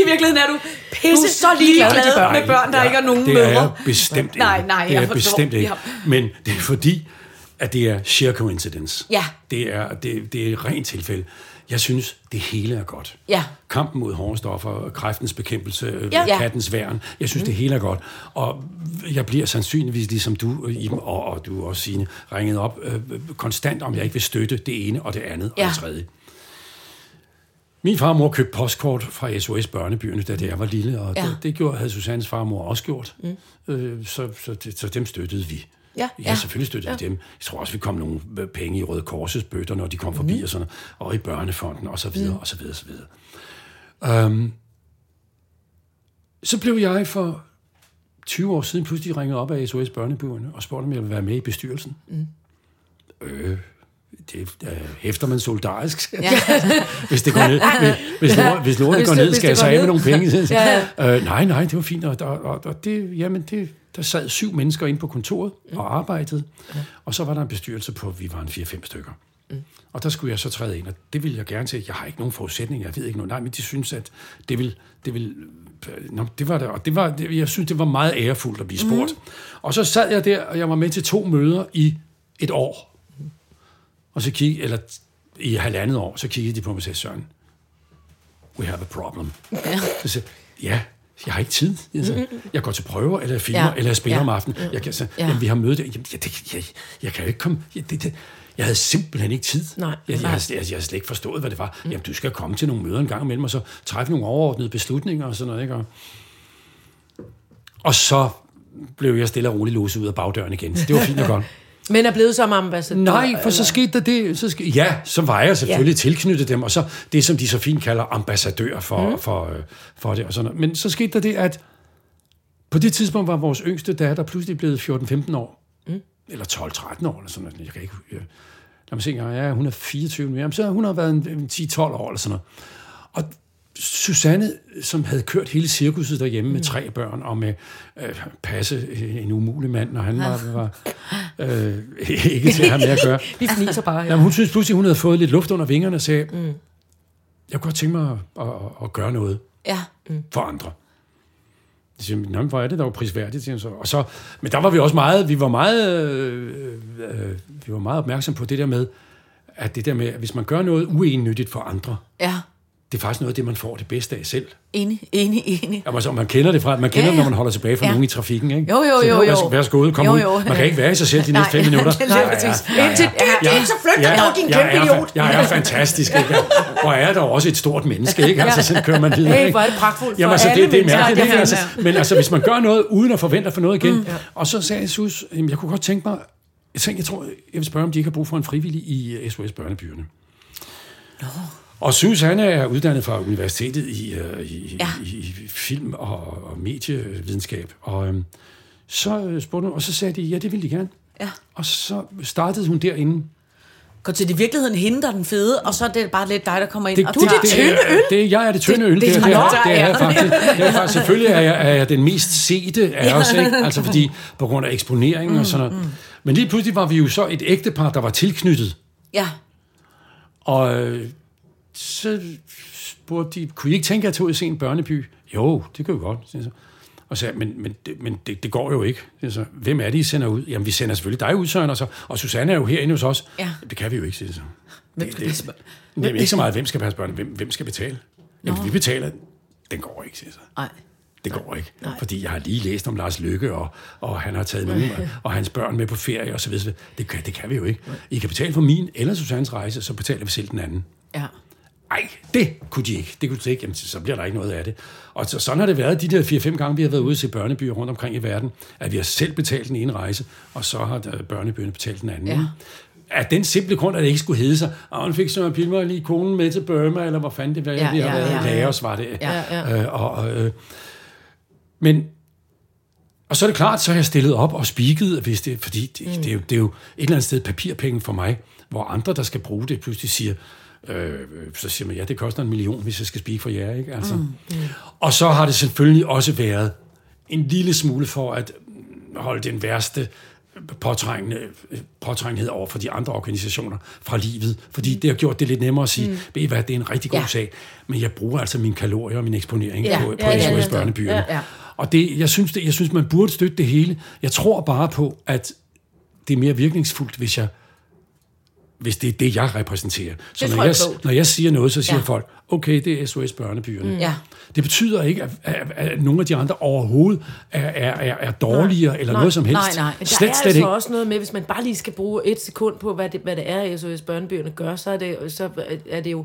I virkeligheden er du pisse Du er så ligeglad med børn. med børn, der Ja, ikke har nogen det mødre. er jeg bestemt ikke. Nej, nej, det er jeg jeg forstår. bestemt ikke. Ja. Men det er fordi, at det er sheer coincidence. Ja. Det er, det, det er rent tilfælde. Jeg synes, det hele er godt. Ja. Kampen mod hårde stoffer, kræftens bekæmpelse, Ja. ja. Kattens værn. Jeg synes, mm. det hele er godt. Og jeg bliver sandsynligvis, ligesom du, Iben, og, og du også, Signe, ringet op øh, konstant, om jeg ikke vil støtte det ene og det andet Ja. og det tredje. Min far mor købte postkort fra SOS Børnebyerne, da jeg var lille, og Ja. det, det gjorde, havde Susannes far og mor også gjort. Mm. Øh, så, så, det, så dem støttede vi. Ja, ja ja. selvfølgelig støttede ja. vi dem. Jeg tror også, vi kom nogle penge i Røde Korsets bøtter, når de kom forbi, Mm. og, sådan, og i børnefonden, og så videre, og så videre, og så videre. Um, så blev jeg for 20 år siden pludselig ringet op af SOS Børnebyerne og spurgte, om jeg ville være med i bestyrelsen. Mm. Øh, det øh, hæfter man solidarisk. Ja. [laughs] hvis det går ned, hvis, hvis, lort, hvis lortet går ned, skal jeg så af med nogle penge. [laughs] Ja, øh, nej, nej, det var fint. Og, og, og, og det, jamen det, der sad syv mennesker inde på kontoret og arbejdede. Og så var der en bestyrelse på, vi var en 4-5 stykker. Og der skulle jeg så træde ind, og det ville jeg gerne til. Jeg har ikke nogen forudsætning, jeg ved ikke noget. Nej, men de synes, at det vil... Det vil Nå, det var det, og det var, det, jeg synes, det var meget ærefuldt at blive spurgt. Mm. Og så sad jeg der, og jeg var med til to møder i et år. Og så kiggede, eller i halvandet år, så kiggede de på mig og sagde, Søren, we have a problem. Ja. Så sagde ja, jeg har ikke tid. Jeg, sagde, jeg går til prøver, eller jeg filmer, Ja. eller jeg spiller Ja. om aftenen. Jeg kan sige, Ja. ja. jamen, vi har møde der. Jamen, jeg, det, jeg, jeg kan jo ikke komme... Jeg, det, det, jeg havde simpelthen ikke tid. Nej. Jeg, jeg, jeg, jeg, jeg havde slet ikke forstået, hvad det var. Mm. Jamen, du skal komme til nogle møder en gang imellem, og så træffe nogle overordnede beslutninger og sådan noget. Ikke? Og, og så blev jeg stille og roligt låset ud af bagdøren igen. Det var fint og godt. [laughs] Men er blevet som ambassadør. Nej, for så skete der det. Så ske, ja, så var jeg selvfølgelig ja. tilknyttet dem, og så det, som de så fint kalder ambassadør for, mm. for, øh, for det. Og sådan noget. Men så skete der det, at på det tidspunkt var vores yngste datter pludselig blevet 14-15 år. Mm. Eller 12-13 år, eller sådan noget. Jeg kan ikke... Jeg, lad mig se engang. Ja, hun er 24 nu. Jamen, så hun har været en, en 10-12 år, eller sådan noget. Og Susanne, som havde kørt hele cirkuset derhjemme mm. med tre børn, og med øh, passe en umulig mand, når han var, var øh, [laughs] ikke til at have med at gøre. Vi fniser bare. Ja. Jamen, hun synes pludselig, hun havde fået lidt luft under vingerne og sagde, mm. jeg kunne godt tænke mig at, at, at gøre noget Ja. for andre. Jeg siger, Nå, hvor er det dog prisværdigt, siger så. Og så. Men der var vi også meget, vi var meget, øh, øh, vi var meget opmærksom på det der med, at det der med, at hvis man gør noget uennyttigt for andre, Ja. Det er faktisk noget af det, man får det bedste af selv. Enig, enig, enig. Jamen, altså, man kender det fra, man kender Ja, ja, ja. ja. når man holder tilbage fra Ja. ja. nogen i trafikken, ikke? Jo, jo, Så, jo, jo. Værs, værsgo, kom Jo, ud. jo. Man kan ikke være i sig selv de næste fem Nej. minutter. [laughs] Det er præcis. Indtil det, det, så flyt dig dog, din jeg, kæmpe idiot. jeg er fantastisk, ikke? Hvor er der også et stort menneske, ikke? Altså, så kører man videre, Hey, ikke? hvor er det pragtfuldt Jamen, altså, det, det er mærkeligt, Ja, ikke? ja, Altså, ja. men altså, hvis man gør noget, uden at forvente at få noget igen, mm, ja. og så sagde Sus, jamen, jeg kunne godt tænke mig, jeg, tror, jeg vil spørge, om de ikke har brug for en frivillig i SOS Børnebyerne. Og Sus, han er uddannet fra universitetet i, uh, i, Ja. i, i film- og, og medievidenskab. Og øhm, så øh, spurgte hun, og så sagde de, ja, det ville de gerne. Ja. Og så startede hun derinde Godt, så det er i virkeligheden hende, er den fede, og så er det bare lidt dig, der kommer ind Det, og det, tager det, tynde øl. Det, jeg er det tynde øl. det Det, det, er det, er, det er jeg faktisk. Det er faktisk. Selvfølgelig er jeg, er jeg den mest sete af os, ikke? Altså fordi, på grund af eksponeringen og sådan noget. Men lige pludselig var vi jo så et ægtepar, der var tilknyttet. Ja. Og øh, så spurgte de, kunne I ikke tænke jer at tage ud og se en børneby? Jo, det kan vi godt. så. Og så sagde, men, men, det, men det, det går jo ikke. Så, Hvem er det, I sender ud? Jamen, vi sender selvfølgelig dig ud, Søren, og, så, og Susanne er jo herinde hos os. Ja. Det kan vi jo ikke, siger jeg så. Hvem skal passe børn? Det er ikke så meget, hvem skal passe børn, hvem, hvem skal betale? Jamen, vi betaler. Den går ikke, siger så. Nej. Det går ikke. Fordi jeg har lige læst om Lars Lykke, og, og han har taget nogen, og hans børn med på ferie og så videre. Det kan, det kan vi jo ikke. I kan betale for min eller Susannes rejse, så betaler vi selv den anden. Ja. Ej, det kunne de ikke. Det kunne de ikke. Jamen, så bliver der ikke noget af det. Og så, sådan har det været de der 4-5 gange, vi har været ude til børnebyer rundt omkring i verden, at vi har selv betalt den ene rejse, og så har øh, børnebyerne betalt den anden. Ja. Af den simple grund, at det ikke skulle hedde sig, og hun fik Søren Pilmer lige konen med til Burma, eller hvor fanden det var, Ja, vi har ja, været. ja. Laos var det. Ja, ja. Øh, og, og, øh, men og så er det klart, så har jeg stillet op og spiket, hvis det, fordi det, mm. det, er jo, det er jo et eller andet sted papirpenge for mig, hvor andre, der skal bruge det, pludselig siger, øh, så siger man, ja, det koster en million, hvis jeg skal spike for jer, ikke? Altså. Mm. Mm. Og så har det selvfølgelig også været en lille smule for at holde den værste påtrængende, påtrængenhed over for de andre organisationer fra livet, fordi det har gjort det lidt nemmere at sige, mm. ved I hvad, det er en rigtig god Ja. sag, men jeg bruger altså mine kalorier og min eksponering Ja, på, på ja, SOS ja. Børnebyerne. Ja, ja. Og det, jeg, synes, det, jeg synes, man burde støtte det hele. Jeg tror bare på, at det er mere virkningsfuldt, hvis jeg hvis det er det, jeg repræsenterer. Så Det når jeg, når jeg siger noget, så siger Ja. folk, okay, det er SOS Børnebyerne. Mm. Ja. Det betyder ikke, at, at, at nogle af de andre overhovedet er, er, er, er dårligere nej, eller noget som helst. nej, nej. Men der Slet, er slet altså ikke. også noget med, hvis man bare lige skal bruge et sekund på, hvad det, hvad det er, SOS Børnebyerne gør, så er det, så er det jo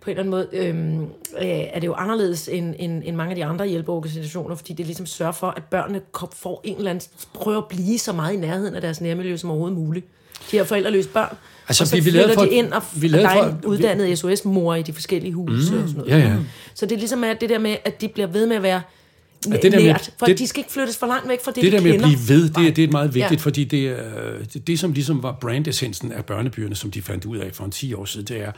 på en eller anden måde, øhm, øh, er det jo anderledes end, end, end mange af de andre hjælpeorganisationer, fordi det ligesom sørger for, at børnene får en eller anden, prøver at blive så meget i nærheden af deres nærmiljø som overhovedet muligt. De her forældreløse børn. Altså, og så vi- vi flytter for- de ind, og, vi der er en vi- uddannet SOS-mor i de forskellige huse mm, og sådan noget. ja, ja. Så det er ligesom at det der med, at de bliver ved med at være Ja, det der med- nært, for det- de skal ikke flyttes for langt væk fra det, Det der de med at kender. blive ved, det, er- det er meget vigtigt, Ja. fordi det, det, det, som ligesom var brandessensen af børnebyerne, som de fandt ud af for en 10 år siden, det er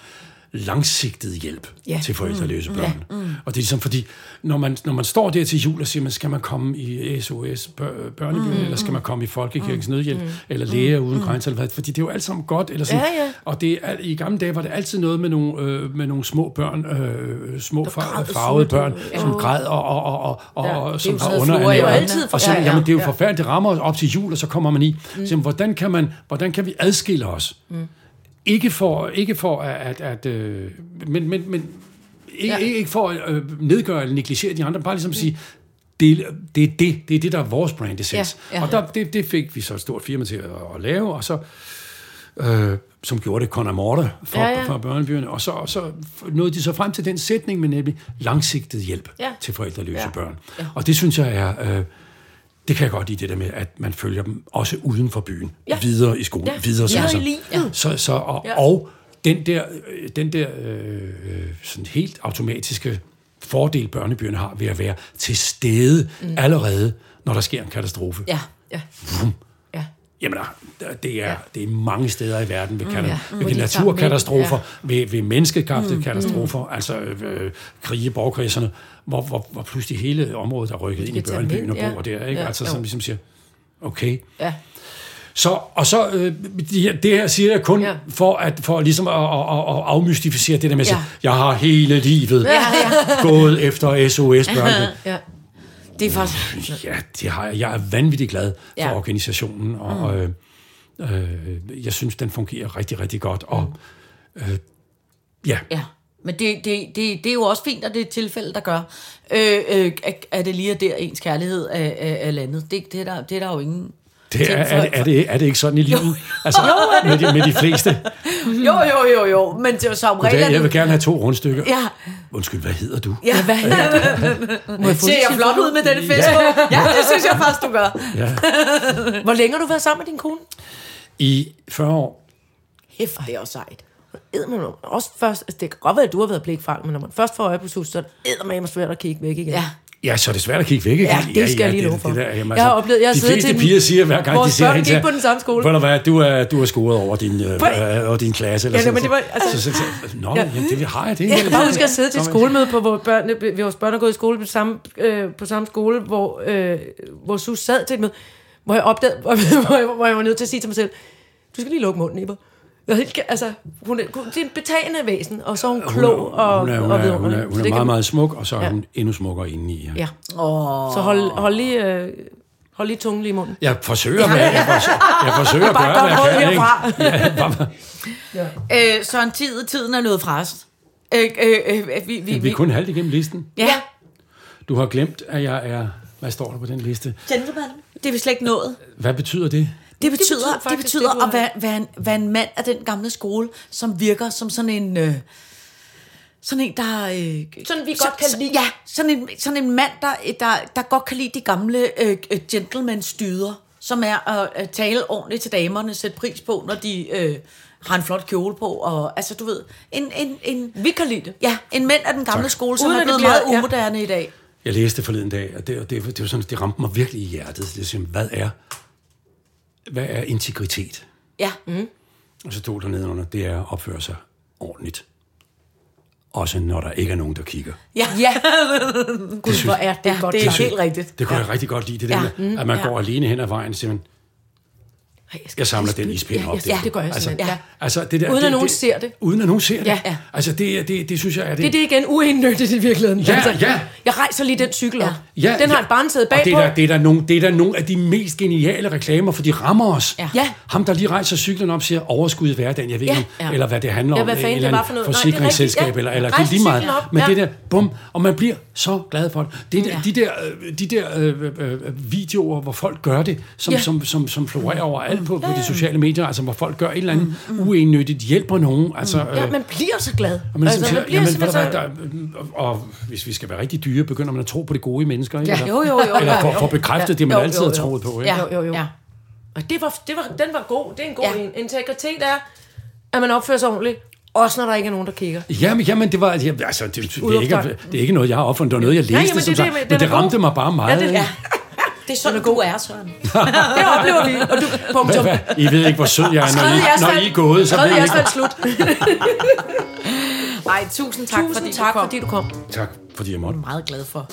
langsigtet hjælp Ja. ja. til forældreløse børn. Ja. Mm. Og det er ligesom fordi, når man, når man står der til jul og siger, man, skal man komme i SOS bør, børnebyen, mm. eller skal man komme i Folkekirkens mm. Nødhjælp, mm. eller Læger Uden mm. Grænser, eller hvad, fordi det er jo alt sammen godt. Eller sådan. Ja, ja. Og det er, i gamle dage var det altid noget med nogle, øh, med nogle små børn, øh, små far, farvede børn, som græd og, og, og, og, og, Ja, og som jo har sådan noget under flora i øjnene. Og så, Ja, ja, jamen, det er jo ja. forfærdeligt, det rammer os op til jul, og så kommer man i. Mm. Så, jamen, hvordan, kan man, hvordan kan vi adskille os? Mm. Ikke for, ikke for at... at, at øh, men, men, men ikke, Ja. ikke for at øh, nedgøre eller negligere de andre, bare ligesom at sige, det, det, er det, det er det, der er vores brand essence. Ja, ja. Og der, det, det fik vi så et stort firma til at, at lave, og så øh, som gjorde det Conor Morter for, Ja, ja, for børnebyerne, og så, og så nåede de så frem til den sætning med nemlig langsigtet hjælp Ja. til forældreløse ja. børn. Ja. Og det synes jeg er, øh, det kan jeg godt lide det der med, at man følger dem også uden for byen, Ja. ja. videre i skolen, Ja, ja. videre, i livet. Så, så, og, Ja. ja. og den der, øh, den der øh, sådan helt automatiske fordel, børnebyerne har ved at være til stede mm. allerede, når der sker en katastrofe. Ja. Ja. Ja. Jamen, der- det er, ja. det er mange steder i verden ved, mm, ja. ved, tager naturkatastrofer, ja. ved, ved menneskekræfte mm, katastrofer, mm. altså øh, krige, borgerkrige, sådan noget, hvor, hvor, hvor pludselig hele området er rykket ind i børnebyen og ja. bor der, ikke? Ja, altså som ligesom siger, okay. Ja. Så, og så, øh, det, her- siger jeg kun Ja. for, at, for ligesom at, at, at, afmystificere det der med at Ja. jeg har hele livet Ja, ja. gået efter SOS børnebyen. [laughs] Ja. Det er faktisk... Ja, det har jeg. Jeg er vanvittigt glad for Ja. organisationen, og øh, øh, jeg synes, den fungerer rigtig, rigtig godt. Og øh, ja, Ja, men det, det, det, det er jo også fint, at det er et tilfælde, der gør, øh, øh, at det lige er der ens kærlighed er, er, er landet. Det, det, er der, det er der jo ingen... det er, er, det, er, det, er det ikke sådan i livet? Altså, med, de, med de fleste. Jo, jo, jo, jo, men det er jo som regel... Goddag, er jeg vil gerne have to rundstykker. Ja, Undskyld, hvad hedder du? ja. Hvad hedder det? Må jeg Ser det jeg flot ud med denne fisk? [laughs] Ja, det synes jeg faktisk, du gør. Ja. Hvor længe har du været sammen med din kone? I 40 år. Hæft, det er også sejt. Eddermame, også først, altså det kan godt være, at du har været blikfang, men når man først får øje på sus, så er det eddermame svært at kigge væk igen. Ja, Ja, så er det svært at kigge væk. ikke? Ja, det skal jeg lige love det- for. det der, jamen, Jeg har altså, oplevet- jeg har de fleste til piger siger hver gang, de siger børn hen gik på den samme skole. Ved du hvad, du er, du er scoret over din, øh, øh, over din klasse. Eller Ja, sådan, men det var- altså- så, så, så, nå, Ja. jamen, det har jeg det. Jeg kan bare huske at sidde til et skolemøde, på, hvor børnene, vores børn er gået i skole på samme, øh, på samme skole, hvor, øh, hvor Sus sad til et møde, hvor jeg opdagede, hvor, [laughs] hvor, jeg, hvor jeg var nødt til at sige til mig selv, du skal lige lukke munden, Iber. Jeg er helt, altså, hun er, det er en betagende væsen, og så er hun klog og, hun er, hun og er, hun er, hun er meget, meget smuk, og så er Ja. hun endnu smukkere indeni. Ja. Ja. Oh. Så hold, hold lige... Øh, Hold lige tungen lige i munden. Jeg forsøger, med, jeg forsøger, jeg forsøger at gøre, Bare hvad jeg kan. herfra. Ikke? Ja, bare, Øh, Søren, tid, tiden er nået fra os. Øh, øh, øh, vi, vi, vi vi, er kun halvt igennem listen. ja, Du har glemt, at jeg er... Hvad står der på den liste? gentleman. Det er vi slet ikke nået. Hvad betyder det? Det betyder, det betyder det betyder det, at være, være, en, være en mand af den gamle skole, som virker som sådan en... Øh, sådan en, der... Øh, Sådan, vi så- godt kan så- lide. Ja, sådan en, sådan en mand, der, der, der godt kan lide de gamle øh, øh, gentleman-styder, som er at øh, tale ordentligt til damerne, sætte pris på, når de øh, har en flot kjole på, og altså, du ved, en... en, en Vi kan lide det. Ja, en mænd af den gamle Tak. skole, som Uden er blevet meget ja. umoderne i dag. Jeg læste forleden dag, og det, det, det, det, var sådan, det ramte mig virkelig i hjertet. Det er hvad er, hvad er integritet? Ja, mm. Og så stod der nedenunder, det er at opføre sig ordentligt. Også når der ikke er nogen, der kigger. ja. Ja. [laughs] Gud, hvor er det ja godt det er helt rigtigt. Det kunne ja. jeg rigtig godt lide, det der Ja. med, at man Ja. går alene hen ad vejen og siger, skal jeg samler den ispind ja, op. Ja, det gør jeg altså. Ja. Altså, det der, Uden at det, nogen det, ser det. Uden at nogen ser det. Ja, ja. Altså, det, det, det synes jeg er det. Det er det igen uindnyttigt i virkeligheden. Altså, Ja, ja. Jeg rejser lige den cykel op. Ja, den har ja. et barn siddet Og det bagpå. er, der, det, er der nogle, det er der nogle af de mest geniale reklamer, for de rammer os. Ja. Ja. Ham, der lige rejser cyklen op, siger overskud i hverdagen, jeg ved Ja. ikke, Ja. eller hvad det handler Ja, om, hvad fanden en det eller var for noget. Nej, det er forsikringsselskab, rigtigt, ja. eller, eller det er lige meget. Men ja. det der, bum, og man bliver så glad for det. det der, de der, øh, de der øh, øh, videoer, hvor folk gør det, som, Ja. som, som, som florerer overalt på, på de sociale medier, altså hvor folk gør et eller andet uennyttigt, hjælper nogen, altså... Ja, øh, man bliver så glad. og man altså, siger, man bliver jamen, hvad, så... der, og hvis vi skal være rigtig dyre, begynder man at tro på det gode i mennesker, ikke? Ja. Eller- Jo, jo, jo. Eller for, for at bekræfte det, man Jo, altid jo, har jo. troet på, ikke? Ja, Jo, jo, jo. Ja. Og det var, det var, den var god. Det er en god Ja. en. Integritet er, at man opfører sig ordentligt, også når der ikke er nogen, der kigger. Jamen, jamen, det var, ja, altså, det, det, er ikke, det er ikke noget, jeg har opfundet, det var noget, jeg læste, Ja, jamen, som det sagt, det, den men det er god. ramte mig bare meget. Ja, det- ikke? Det er sådan, du er, Søren. [laughs] Det oplever vi. Og du, punktum. Hvad, I ved ikke, hvor sød jeg er, når I, når. I er gået, så ved i ikke. slut. [laughs] Nej, tusind tak, Tusind fordi tak, du kom. fordi du kom. Tak, fordi jeg måtte. Meget glad for.